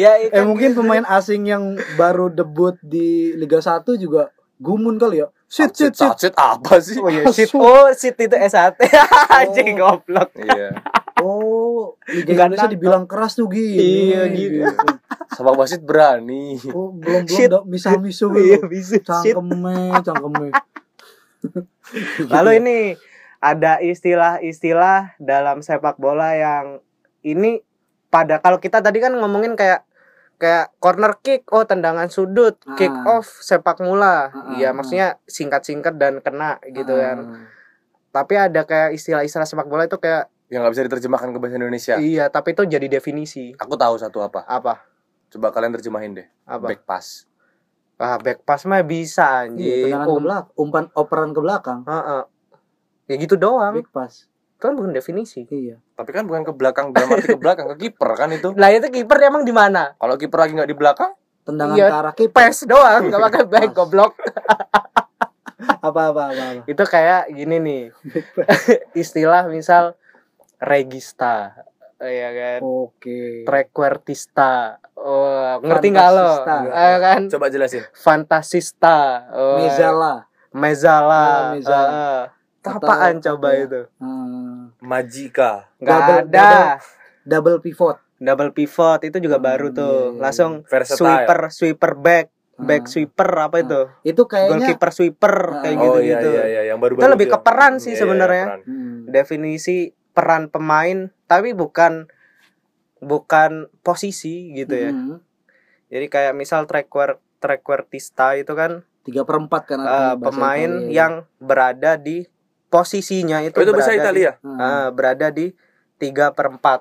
ya Eh mungkin pemain asing yang baru debut di Liga 1 juga gumun kali ya. Sit sit sit. Satsit apa sih? oh iya sit oh sit itu S1 anjing goblok Iya. Oh, Liga Nggak Indonesia dibilang keras tuh gini. Iya, gitu. Sama wasit berani. Oh, belum belum misah-misuh iya gitu. bisa shit Cangkeme, cangkeme. Lalu ini ada istilah-istilah dalam sepak bola yang ini pada kalau kita tadi kan ngomongin kayak kayak corner kick, oh tendangan sudut, Ah. kick off, sepak mula. Ah, Iya, ah, maksudnya singkat-singkat dan kena gitu Ah. kan. Tapi ada kayak istilah-istilah sepak bola itu kayak Yang nggak bisa diterjemahkan ke bahasa Indonesia. iya, tapi itu jadi definisi. Aku tahu satu apa. Apa? Coba kalian terjemahin deh. Apa? Back pass. Ah, back pass mah bisa Iya, anjing. ke Um, belakang, umpan operan ke belakang, Heeh. Ya gitu doang. back pass. Itu kan bukan definisi. Iya. Tapi kan bukan ke belakang dalam arti ke belakang ke kiper kan itu. Lah itu kiper emang di mana? Kalau kiper lagi nggak di belakang, Tendangan Iya, ke arah kiper. Pes doang, enggak pakai back goblok. Apa apa apa apa. itu kayak gini nih istilah misal regista ya kan Oke. trequartista oh, ngerti nggak lo. Eh, kan coba jelasin. fantasista oh, Mezala. mezala Ah, mezala. Atau apaan apa coba ya? itu Hmm, Majika. nggak Double- ada double pivot. double pivot itu juga Hmm, baru tuh iya, iya. langsung Versatile. sweeper sweeper back back Hmm. sweeper apa itu Itu kayaknya goalkeeper sweeper kayak Oh gitu iya gitu iya iya yang baru Itu lebih ke peran sih sebenarnya. hmm, definisi peran pemain tapi bukan bukan posisi gitu ya. hmm, Jadi kayak misal trequart trequartista itu kan tiga per empat kan bahasa pemain Italia. yang berada di posisinya itu, Oh, itu berada Italia. di, Hmm, eh, berada di tiga per empat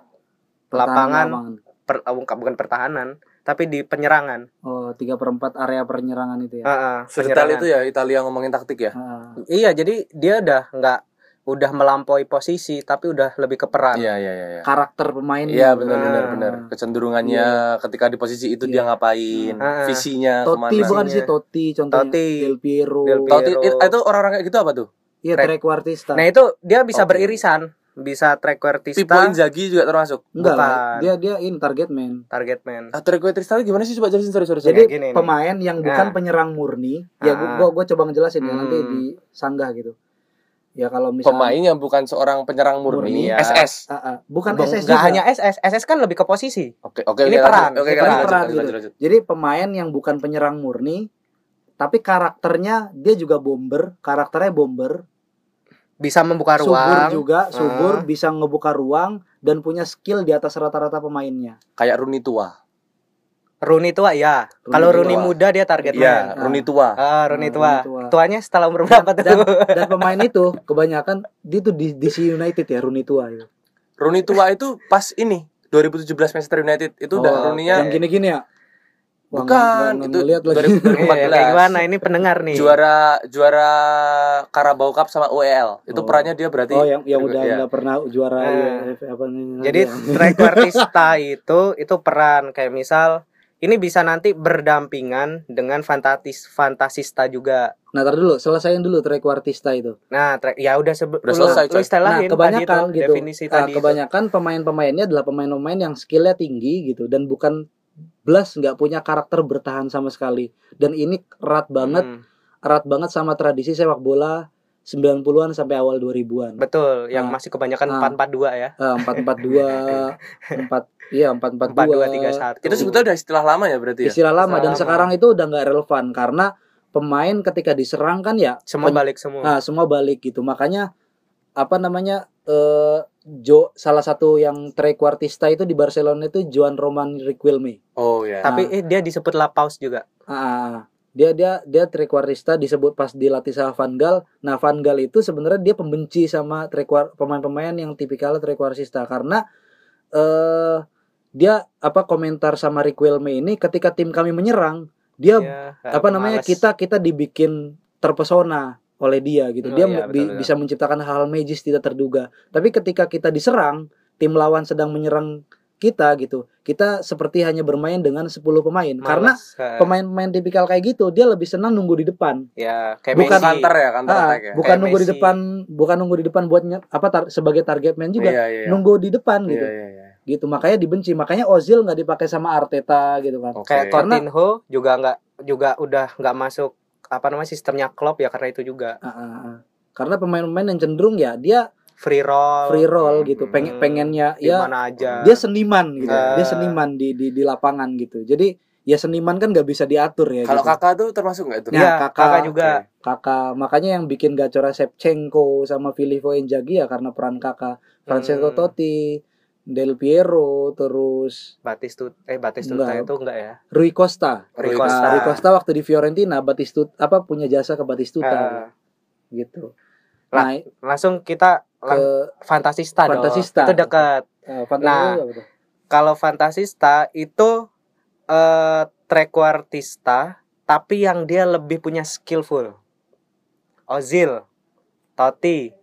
pertahanan lapangan. lapangan. per, eh, bukan pertahanan tapi di penyerangan. Oh, tiga per empat area penyerangan itu ya. Eh, Sedetail penyerangan. itu ya Italia ngomongin taktik ya. Ah, Iya jadi dia udah nggak udah melampaui posisi tapi udah lebih ke peran. Iya iya iya. iya. karakter pemain. Iya benar benar Ah. benar. Kecenderungannya ketika di posisi itu dia Iya. ngapain, Ah. visinya Totti ke mana. bukan sih Isinya. Totti contohnya. Totti. Del Piero. Del Piero. Totti it- itu orang-orang kayak gitu apa tuh? Iya, trequartista. Nah itu dia bisa Oke. beririsan, bisa trequartista, Pipo Inzaghi juga termasuk. Enggak lah, dia dia ini target man. target man. Ah, Trequartista gimana sih coba jelasin sorry sorry. Jadi gini nih. pemain yang bukan Nah. penyerang murni, ya gua, Ah. gua, gua coba ngejelasin ya nanti Hmm. di sanggah gitu. Ya kalau misalnya pemain yang bukan seorang penyerang Murni, murni, ya. SS. Ah, ah. bukan Bung- SS nggak juga. hanya SS, SS kan lebih ke posisi. Oke oke Ini oke, peran, lanjut. Oke ini lanjut, peran lanjut, gitu. lanjut. Jadi pemain yang bukan penyerang murni, tapi karakternya dia juga bomber, karakternya bomber, Bisa membuka subur ruang. juga, subur, Ah. bisa ngebuka ruang dan punya skill di atas rata-rata pemainnya. Kayak Rooney tua. Rooney tua ya. Kalau. Rooney muda dia target Iya. Rooney tua. Ah, Rooney Ah, tua. Rooney tua. Tuanya setelah umur berapa tuh? Dan, dan pemain itu kebanyakan dia tuh di DC United ya, Rooney tua itu. Rooney tua itu pas ini 2017 Manchester United itu udah Oh, Rooney-nya yang gini-gini ya. Wah, Bukan, itu ngeliat lagi. 2014. Iya, kayak gimana ini pendengar nih. juara juara Carabao Cup sama UEL. Itu Oh. perannya dia berarti Oh, yang yang udah Iya. nggak pernah juara Nah. ya, apa nih, Jadi ya. trequartista itu itu peran kayak misal ini bisa nanti berdampingan dengan fantatis fantasista juga. Nah, tar dulu, selesaiin dulu trequartista itu. Nah, tre- ya udah sebe- Udah lu, selesai, lu coy. istilahin Nah, kebanyakan tadi itu, gitu. definisi Nah, tadi kebanyakan pemain-pemainnya adalah pemain-pemain yang skillnya tinggi gitu dan bukan belas nggak punya karakter bertahan sama sekali. Dan ini erat banget, Hmm, erat banget sama tradisi sepak bola 90-an sampai awal 2000-an. betul, yang Nah. masih kebanyakan Nah. 442 ya. Eh, 442 4 iya 442 4231. itu sebetulnya udah istilah lama ya berarti ya. istilah lama dan Istilah lama. sekarang itu udah nggak relevan karena pemain ketika diserang kan ya semua pen- balik semua. Nah, semua balik gitu. Makanya apa namanya eh Jo salah satu yang trequartista itu di Barcelona itu Juan Roman Riquelme. Oh ya. Tapi eh, dia disebut La Paus juga. Ah, dia dia dia trequartista disebut pas dilatih sama Van Gaal. Nah, Van Gaal itu sebenarnya dia pembenci sama trequar pemain-pemain yang tipikal trequartista karena eh dia apa komentar sama Riquelme ini ketika tim kami menyerang, dia Iya, apa namanya males. kita kita dibikin terpesona oleh dia gitu Oh, dia iya, bi- betul, betul. bisa menciptakan hal-hal magis tidak terduga tapi ketika kita diserang tim lawan sedang menyerang kita gitu. Kita seperti hanya bermain dengan 10 pemain karena Males. Ha. pemain-pemain tipikal kayak gitu dia lebih senang nunggu di depan. ya kayak bukan Messi. Counter ya, counter Ah, ya. bukan Kayak nunggu di Messi. depan, bukan nunggu di depan buat apa tar- sebagai target man juga. Iya, iya, iya. Nunggu di depan Iya, gitu. iya, iya. Gitu. Makanya dibenci. Makanya Ozil nggak dipakai sama Arteta gitu kan. Oke. kayak Karena- Coutinho juga nggak juga udah nggak masuk apa namanya sistemnya Klopp ya karena itu juga Ah, ah, ah. Karena pemain-pemain yang cenderung ya dia free roll free roll Hmm, gitu. Pengen hmm. pengennya di ya mana aja dia seniman gitu. Ah. Dia seniman di di di lapangan gitu. Jadi ya seniman kan nggak bisa diatur ya. Kalau gitu. kakak tuh termasuk nggak itu? Ya, Iya, kakak- kakak juga kakak makanya yang bikin gacor Shevchenko sama Filippo Inzaghi ya karena peran kakak Francesco Hmm. Totti Del Piero terus Batistuta eh Batistuta Enggak. itu enggak ya Rui Costa Rui Rui Costa. Nah, Rui Costa waktu di Fiorentina Batistuta apa punya jasa ke Batistuta Ah, gitu nah langsung kita ke lang- Fantasista, dong. Fantasista. itu dekat. Eh, Nah, kalau Fantasista itu eh trequartista tapi yang dia lebih punya skillful Ozil Totti oh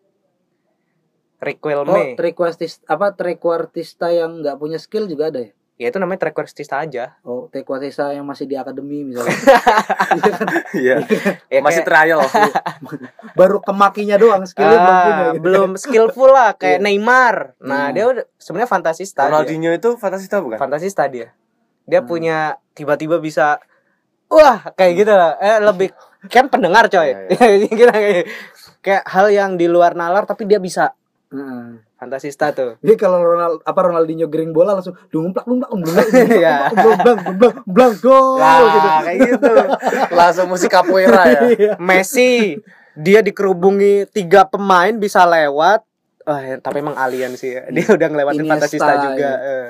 Riquelme trequartista apa trequartista yang nggak punya skill juga ada ya ya itu namanya trequartista aja oh trequartista yang masih di akademi misalnya Iya kan? Iya. ya, Masih trial. baru kemakinya doang skillnya belum punya gitu. belum skillful lah kayak Iya. Neymar nah Hmm. dia udah sebenarnya fantasista dia. Ronaldinho itu fantasista bukan? fantasista dia dia Hmm. punya tiba-tiba bisa wah kayak gitu lah eh lebih kan pendengar coy Iya, kayak kayak hal yang di luar nalar tapi dia bisa Heeh. Fantasista tuh Jadi kalau Ronald apa Ronaldinho gering bola langsung dumplak dumplak dumplak Iya. dumplak dumplak dumplak gol gitu. kayak gitu Langsung musik capoeira ya. Iya. Messi dia dikerubungi tiga pemain bisa lewat Wah, tapi emang alien sih ya. Dia udah ngelewatin Iniesta, fantasista juga. ya. eh.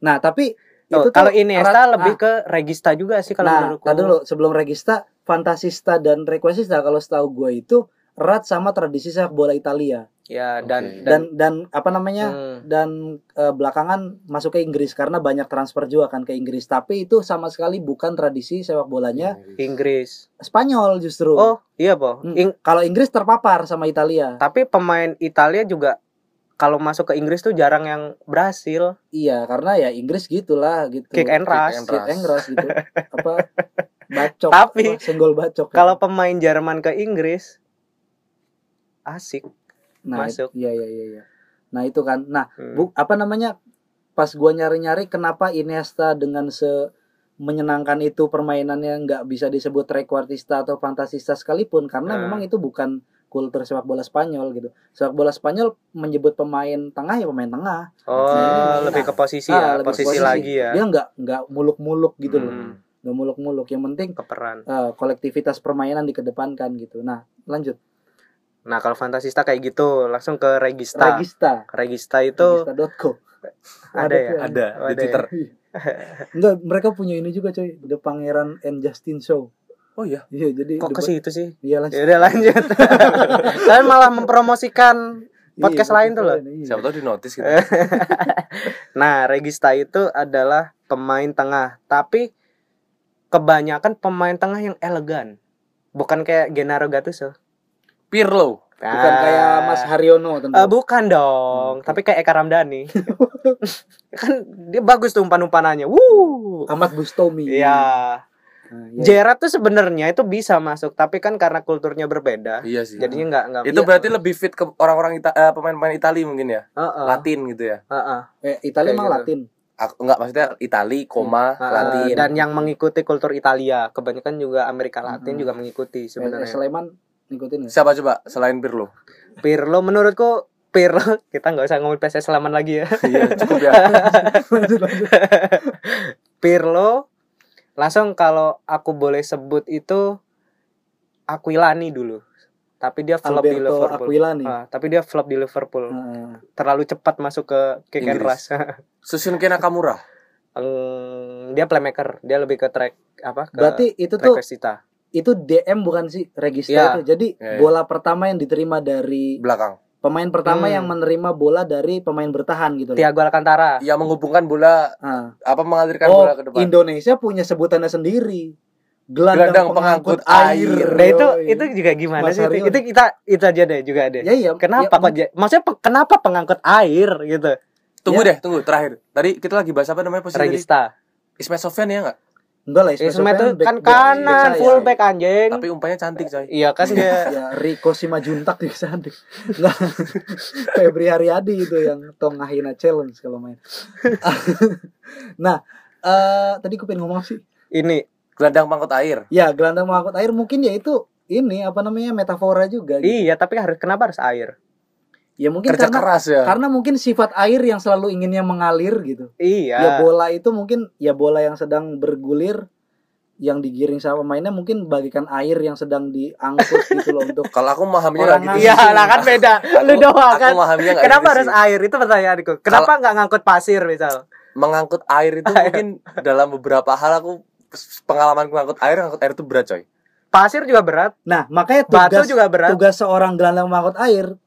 Nah, tapi Tuh, itu kalau Iniesta rat- lebih nah, ke Regista juga sih kalau nah, menurutku. tadi dulu sebelum Regista, Fantasista dan Requesista kalau setahu gue itu erat sama tradisi sepak bola Italia. Ya Oke. dan Dan dan apa namanya? hmm, dan eh, belakangan masuk ke Inggris karena banyak transfer juga kan ke Inggris tapi itu sama sekali bukan tradisi sepak bolanya Inggris. Spanyol justru Oh, iya, Po. Hmm. Ing- kalau Inggris terpapar sama Italia tapi pemain Italia juga kalau masuk ke Inggris tuh jarang yang berhasil. iya karena ya Inggris gitulah gitu Kick and rush. and Kick and rush gitu apa bacok Tapi, senggol bacok Kalau pemain Jerman ke Inggris asik. nah, masuk. iya iya iya iya. nah itu kan nah Hmm. bu, apa namanya pas gua nyari-nyari kenapa Iniesta dengan se menyenangkan itu permainannya nggak bisa disebut trequartista atau fantasista sekalipun karena Nah. memang itu bukan kultur sepak bola Spanyol gitu sepak bola Spanyol menyebut pemain tengah ya pemain tengah Oh, Nah, lebih ke posisi Ah, ya, lebih posisi, lagi ya. dia nggak nggak muluk-muluk gitu loh Hmm. nggak muluk-muluk yang penting Ke peran. eh, kolektivitas permainan dikedepankan gitu nah lanjut Nah, kalau fantasista kayak gitu, langsung ke Regista. Regista Regista itu Regista.co ada ya? Ada Oh, di ada ya? Twitter. Enggak, mereka punya ini juga coy, The Pangeran and Justin Show. Oh iya. Iya, jadi kok ke situ sih? Iya lanjut. Ya udah lanjut. Kalian malah mempromosikan podcast Iya, lain tuh loh. iya. Siapa tahu di notice gitu. Nah, Regista itu adalah pemain tengah, tapi kebanyakan pemain tengah yang elegan. Bukan kayak Gennaro Gattuso. Pirlo. Bukan Ah. kayak Mas Haryono tentu. Eh, bukan dong, Hmm. tapi kayak Eka Ramdhani. kan dia bagus tuh umpan-umpanannya. Wuh. Ahmad Bustomi. Iya. Nah, iya. Gerard tuh sebenarnya itu bisa masuk, tapi kan karena kulturnya berbeda, Iya sih. jadinya nggak nggak. itu Iya. berarti lebih fit ke orang-orang Ita- eh, pemain-pemain Itali mungkin ya. Heeh, Latin gitu ya. heeh, Eh, Italia emang gitu. Latin. Aku enggak maksudnya Itali, koma, heeh. Latin. Dan yang mengikuti kultur Italia, kebanyakan juga Amerika Latin Hmm. juga mengikuti Eh, sebenarnya. Sleman ngikutin nggak? Siapa coba selain Pirlo? Pirlo menurutku Pirlo kita nggak usah ngomong PS Sleman lagi ya. Iya, cukup ya. Pirlo langsung kalau aku boleh sebut itu Aquilani dulu. Tapi dia flop di Alberto Liverpool. Aquilani. Ah, tapi dia flop di Liverpool. Heeh. Terlalu cepat masuk ke kick and Inggris. rush. Susunke Nakamura. Eng, dia playmaker, dia lebih ke track apa? Ke Berarti itu track tuh. Itu DM bukan sih Regista Iya. itu. Jadi Iya, iya. bola pertama yang diterima dari Belakang. pemain pertama Hmm. yang menerima bola dari pemain bertahan gitu loh. Tiago Alcantara. Yang menghubungkan bola Ah. apa mengalirkan Oh, bola ke depan. Indonesia punya sebutannya sendiri. Gelandang, Gelandang pengangkut, pengangkut air. air. Nah itu Yoi. itu juga gimana Mas sih? Itu, itu kita itu aja deh juga deh. ya iya. Kenapa ya, kok? Maksudnya kenapa pengangkut air gitu? Tunggu Ya. deh, tunggu terakhir. Tadi kita lagi bahas apa namanya posisi? Regista. Ismail Sofyan ya enggak? Enggak lah, Ismet tuh back- kan back- kanan, full back anjing. Tapi umpannya cantik, coy. Iya kan dia ya Rico Simajuntak di sana Enggak. Febri Haryadi itu yang Tongahina challenge kalau main. nah, eh tadi gue pengen ngomong sih. ini Gelandang pangkut air. Ya, gelandang mengangkut air mungkin ya itu ini apa namanya metafora juga gitu. iya tapi harus kenapa harus air? Ya mungkin Kerja karena keras ya. karena mungkin sifat air yang selalu inginnya mengalir gitu. Ya Iya. bola itu mungkin ya bola yang sedang bergulir yang digiring sama pemainnya mungkin bagikan air yang sedang diangkut gitu loh untuk Kalau aku memahaminya nggak gitu. Iya lah kan beda. Lu Aku- doang aku kan. memahaminya nggak Kenapa gitu harus sih. air? Itu pertanyaanku. Kenapa nggak ngangkut pasir misal? mengangkut air itu mungkin dalam beberapa hal aku pengalaman mengangkut air, ngangkut air itu berat, coy. Pasir juga berat, Nah, makanya batu tugas juga berat. tugas seorang gelandang mengangkut air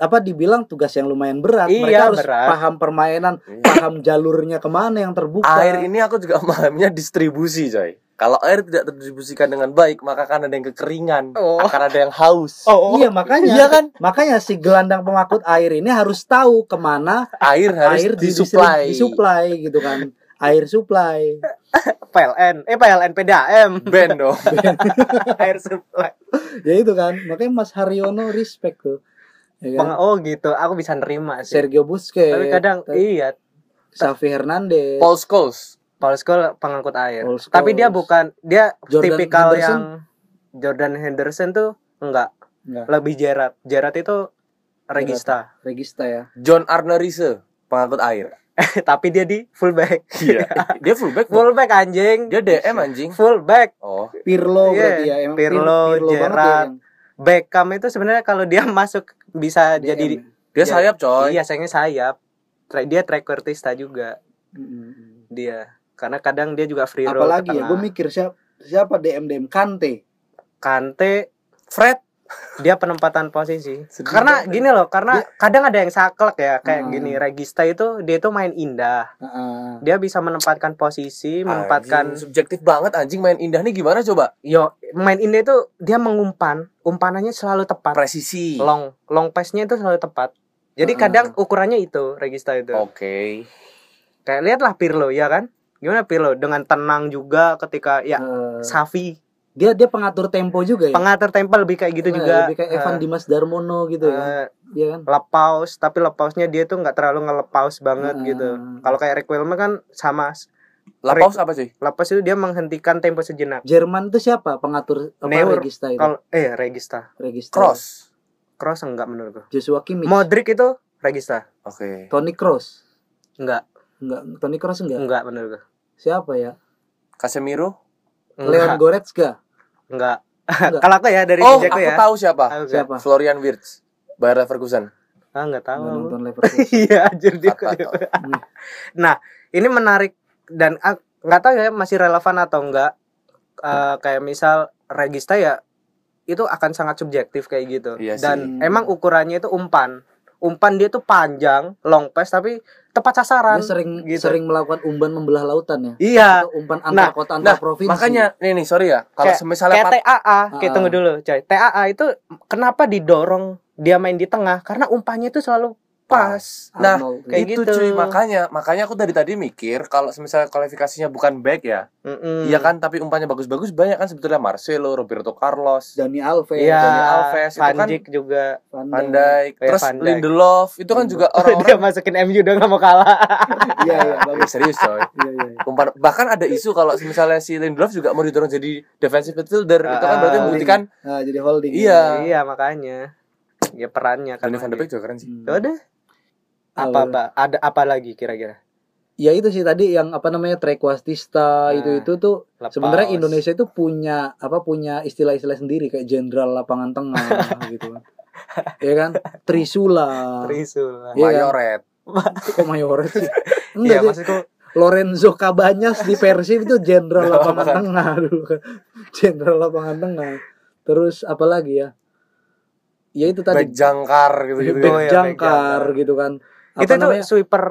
apa dibilang tugas yang lumayan berat. Iya, Mereka harus berat. paham permainan, Iya. paham jalurnya ke mana yang terbuka. Air ini aku juga memahaminya distribusi, coy. Kalau air tidak terdistribusikan dengan baik, maka akan ada yang kekeringan, Oh. akan ada yang haus. Oh, Iya makanya Iya kan? makanya si gelandang pengangkut air ini harus tahu ke mana Air harus air disuplai. disuplai gitu kan air supply PLN, eh PLN PDAM. Band dong. air supply. ya itu kan makanya Mas Haryono respect tuh ya kan? Oh gitu, aku bisa nerima sih. Sergio Busquets Tapi kadang iya, Xavi Hernandez Paul Scholes. Paul Scholes pengangkut air. Paul Scholes. Tapi dia bukan dia Jordan tipikal Henderson? yang Jordan Henderson tuh enggak, Enggak. lebih Gerard. Gerard itu regista. Regista ya John Arne Riise, pengangkut air. Tapi dia di fullback. Iya. Dia fullback. fullback anjing. Dia DM anjing. Fullback. Oh. Pirlo Iya, berarti ya emang Pir- Pirlo, banget ya Beckham itu sebenarnya kalau dia masuk bisa DM. jadi Dia Ya, sayap, coy. iya sayangnya sayap. Tra- Dia trequartista juga Mm-mm. dia. Karena kadang dia juga free roll apalagi ya gue mikir siapa siapa DM DM Kante Kante Fred. Dia penempatan posisi. Sedih karena banget. gini loh, karena kadang ada yang saklek ya kayak Hmm. gini. Regista itu dia itu main indah. Heeh. Dia bisa menempatkan posisi, menempatkan Anjing, subjektif banget anjing main indah nih gimana coba? yo main indah itu dia mengumpan, umpanannya selalu tepat. Presisi. Long long pass-nya itu selalu tepat. Jadi Hmm. kadang ukurannya itu Regista itu. Oke. Kayak lihatlah Pirlo ya kan? Gimana Pirlo dengan tenang juga ketika ya Eh, Safi dia dia pengatur tempo juga ya pengatur tempo lebih kayak gitu Eh, juga. lebih kayak Evan Eh, Dimas Darmono gitu ya eh, Iya kan lepaus tapi lepausnya dia tuh nggak terlalu ngelepaus banget Hmm. gitu. Kalau kayak Requelme kan sama Lapaus apa sih? lepas itu dia menghentikan tempo sejenak. Jerman itu siapa pengatur apa Neuer. regista itu Kalau eh Regista, regista Cross. Cross enggak menurutku. Joshua Kimmich Modric itu Regista. Oke. Toni Kroos Enggak, enggak Toni Kroos enggak enggak menurutku. siapa ya Casemiro? Leon. Goretzka Enggak. Enggak. Kalau aku ya dari Oh, aku ya. tahu siapa. Aku siapa Florian Wirtz. Bayer Leverkusen. Ah, enggak tahu. Nonton Leverkusen Iya, anjir dia. Nah, ini menarik dan ah, nggak tahu ya masih relevan atau enggak. Eh, kayak misal Regista ya itu akan sangat subjektif kayak gitu. Iya sih. dan emang ukurannya itu umpan. Umpan dia tuh panjang, long pass tapi tepat sasaran. dia sering gitu. sering melakukan umpan membelah lautan ya Iya. Atau umpan antar Nah, kota antar Nah, provinsi makanya nih nih sorry ya. Kalau Kayak- misalnya Kayak TAA, kayak Ah. tunggu dulu, coy. TAA itu kenapa didorong dia main di tengah? Karena umpannya itu selalu pas. Nah, kayak itu gitu. cuy makanya makanya aku dari tadi mikir kalau misalnya kualifikasinya bukan back ya Mm-mm. iya kan tapi umpannya bagus-bagus banyak kan sebetulnya Marcelo Roberto Carlos Dani Alves Iya, Dani Alves, itu Van kan- juga. Van Dijk. Dijk Eh, terus Van Dijk. Lindelof itu kan juga dia orang-orang masukin MU udah nggak mau kalah. iya iya Ya, bagus serius coy iya iya iya. umpan bahkan ada isu kalau misalnya si Lindelof juga mau didorong jadi defensive midfielder itu kan Ah, berarti membuktikan nah, jadi holding Iya. iya, makanya. Ya perannya kan. Van de Beek juga keren sih Hmm. Ya udah. Apa Apa? apa ada apa lagi kira-kira? ya itu sih tadi yang apa namanya trequartista Nah, itu itu tuh sebenarnya Indonesia itu punya apa punya istilah-istilah sendiri kayak jenderal lapangan tengah gitu ya kan? Trisula. Trisul. Iya kan? Mayoret. Kok Mayoret sih? Enggak sih. maksudku Lorenzo Cabanyas di Persib itu jenderal lapangan tengah dulu kan jenderal lapangan tengah. Terus apa lagi ya? Ya itu tadi. Back jangkar gitu gitu Oh, ya, jangkar gitu kan apa itu tuh namanya sweeper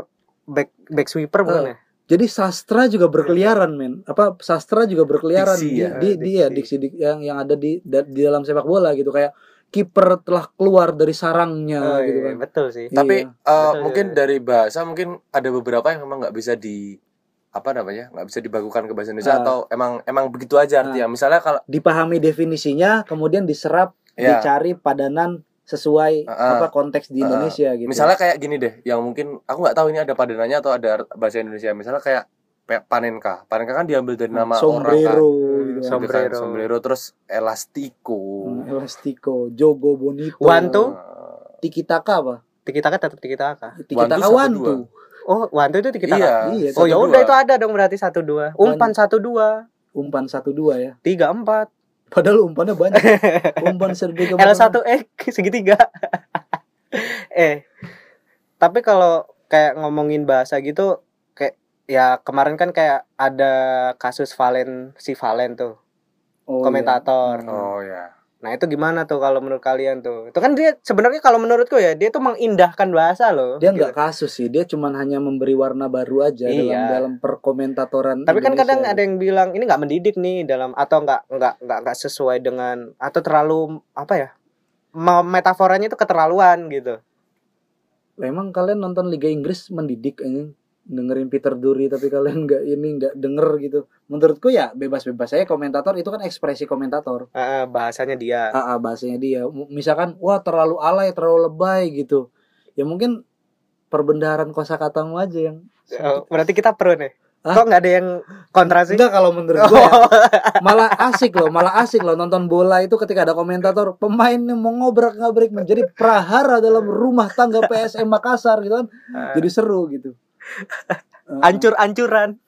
back back sweeper bukan ya? jadi sastra juga berkeliaran men apa sastra juga berkeliaran Diksi di, ya, di, di ya diksi. diksi, dik- yang yang ada di da- di dalam sepak bola gitu kayak kiper telah keluar dari sarangnya Oh, gitu iya, kan. betul sih. Tapi Iya. eh, Betul, mungkin iya. dari bahasa mungkin ada beberapa yang memang nggak bisa di apa namanya nggak bisa dibakukan ke bahasa Indonesia Ah. atau emang emang begitu aja artinya. Misalnya kalau Dipahami definisinya, kemudian diserap, ya dicari padanan sesuai Ah, apa konteks di ah. Indonesia gitu. misalnya kayak gini deh, yang mungkin aku nggak tahu ini ada padanannya atau ada bahasa Indonesia. Misalnya kayak panenka. Panenka kan diambil dari nama orang kan. sombrero Hmm, gitu kan. Gitu kan, Sombrero. sombrero terus elastico. Hmm, Elastico, Jogo Bonito. Wantu? Eh, Tiki taka apa? Tiki taka tetap tiki taka. Tiki Wantu taka. Oh, wantu itu tiki taka. Iya. Iya, Oh ya udah itu ada dong berarti satu dua. Umpan satu dua, Umpan satu dua ya. tiga empat. Padahal umpannya banyak. Umpan serba L satu eh segitiga. eh, tapi kalau kayak ngomongin bahasa gitu, kayak ya kemarin kan kayak ada kasus Valen si Valen tuh Oh, komentator. iya. Oh ya. Nah itu gimana tuh kalau menurut kalian tuh? Itu kan dia sebenarnya kalau menurutku ya dia tuh mengindahkan bahasa loh. Dia gitu. nggak kasus sih, dia cuman hanya memberi warna baru aja dalam Iya. dalam perkomentatoran. Tapi kan Indonesia. kadang ada yang bilang ini nggak mendidik nih dalam atau nggak nggak nggak nggak sesuai dengan atau terlalu apa ya? me- Metaforanya itu keterlaluan gitu. Emang kalian nonton Liga Inggris mendidik ini dengerin Peter Duri tapi kalian nggak ini nggak denger gitu. Menurutku ya bebas-bebas saya komentator itu kan ekspresi komentator. Eh, bahasanya dia. AA bahasanya dia. Misalkan wah terlalu alay, terlalu lebay gitu. Ya mungkin perbendaharaan kosakatamu aja yang Oh, berarti kita pro nih. Hah? Kok nggak ada yang kontra sih? Enggak kalau menurut gue ya, malah asik loh, malah asik loh nonton bola itu ketika ada komentator pemain yang mau ngobrak-ngabrik menjadi prahara dalam rumah tangga PSM Makassar gitu kan. Jadi seru gitu. Eh, Ancur-ancuran,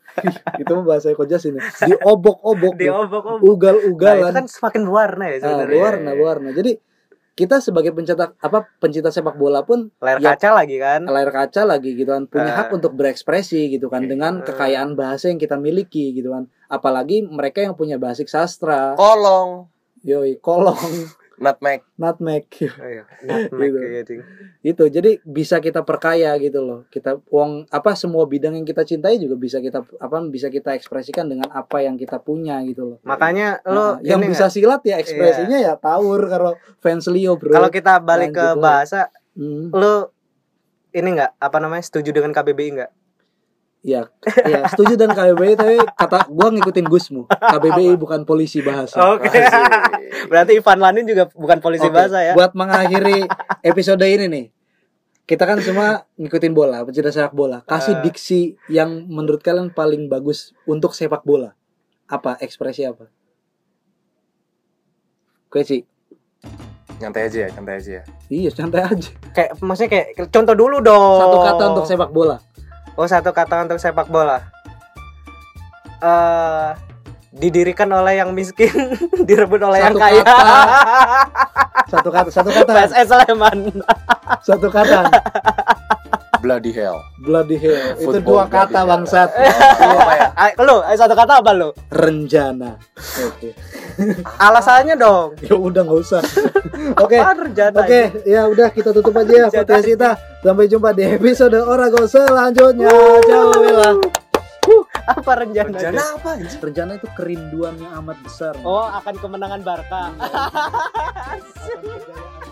itu bahasa Eko Jas ini. Diobok-obok, di gitu. obok-obok. Nah, itu ugal-ugalan. kan semakin berwarna ya sebenarnya. warna, warna. Jadi kita sebagai pencetak apa pencinta sepak bola pun Layar Ya. kaca lagi kan. layar kaca lagi gitu kan punya Ah. hak untuk berekspresi gitu kan dengan Ah. kekayaan bahasa yang kita miliki gitu kan apalagi mereka yang punya basic sastra Kolong, yoi kolong nutmeg. nutmeg Oh, iya. Nutmeg, Gitu. iya, ding. itu jadi bisa kita perkaya gitu loh kita uang apa semua bidang yang kita cintai juga bisa kita apa bisa kita ekspresikan dengan apa yang kita punya gitu loh Makanya Nah, lo yang bisa silat ya ekspresinya ya tawur kalau fans Leo bro kalau kita balik ke Lanjut, Bro. bahasa, Hmm, lo ini nggak apa namanya setuju dengan KBBI nggak? Ya ya setuju dan KBBI tapi kata gua ngikutin Gusmu KBBI bukan polisi bahasa Oke. Berarti Ivan Lanin juga bukan polisi Oke, bahasa ya? Buat mengakhiri episode ini nih. Kita kan semua ngikutin bola, pecinta sepak bola. Kasih Eh. diksi yang menurut kalian paling bagus untuk sepak bola. Apa ekspresi apa? Gue sih. Nyantai aja ya, nyantai aja ya. Iya, santai aja. Kayak maksudnya kayak contoh dulu dong. Satu kata untuk sepak bola. Oh satu kata untuk sepak bola. Eh didirikan oleh yang miskin, direbut oleh yang Satu kaya. kata. Satu kata, satu kata, PSS Sleman. satu kata. Bloody hell. Bloody hell. Itu Football dua kata bangsat. apa ya? Lu, eh, satu kata apa lu? Renjana. Oke. Alasannya dong. Ya udah nggak usah. Oke. Oke, ini? ya udah kita tutup aja ya podcast kita. Sampai jumpa di episode Orago selanjutnya. Ciao, Bella. Apa rencana? Rencana apa anjir? Rencana itu kerinduan yang amat besar. Oh, akan kemenangan Barca. Iya.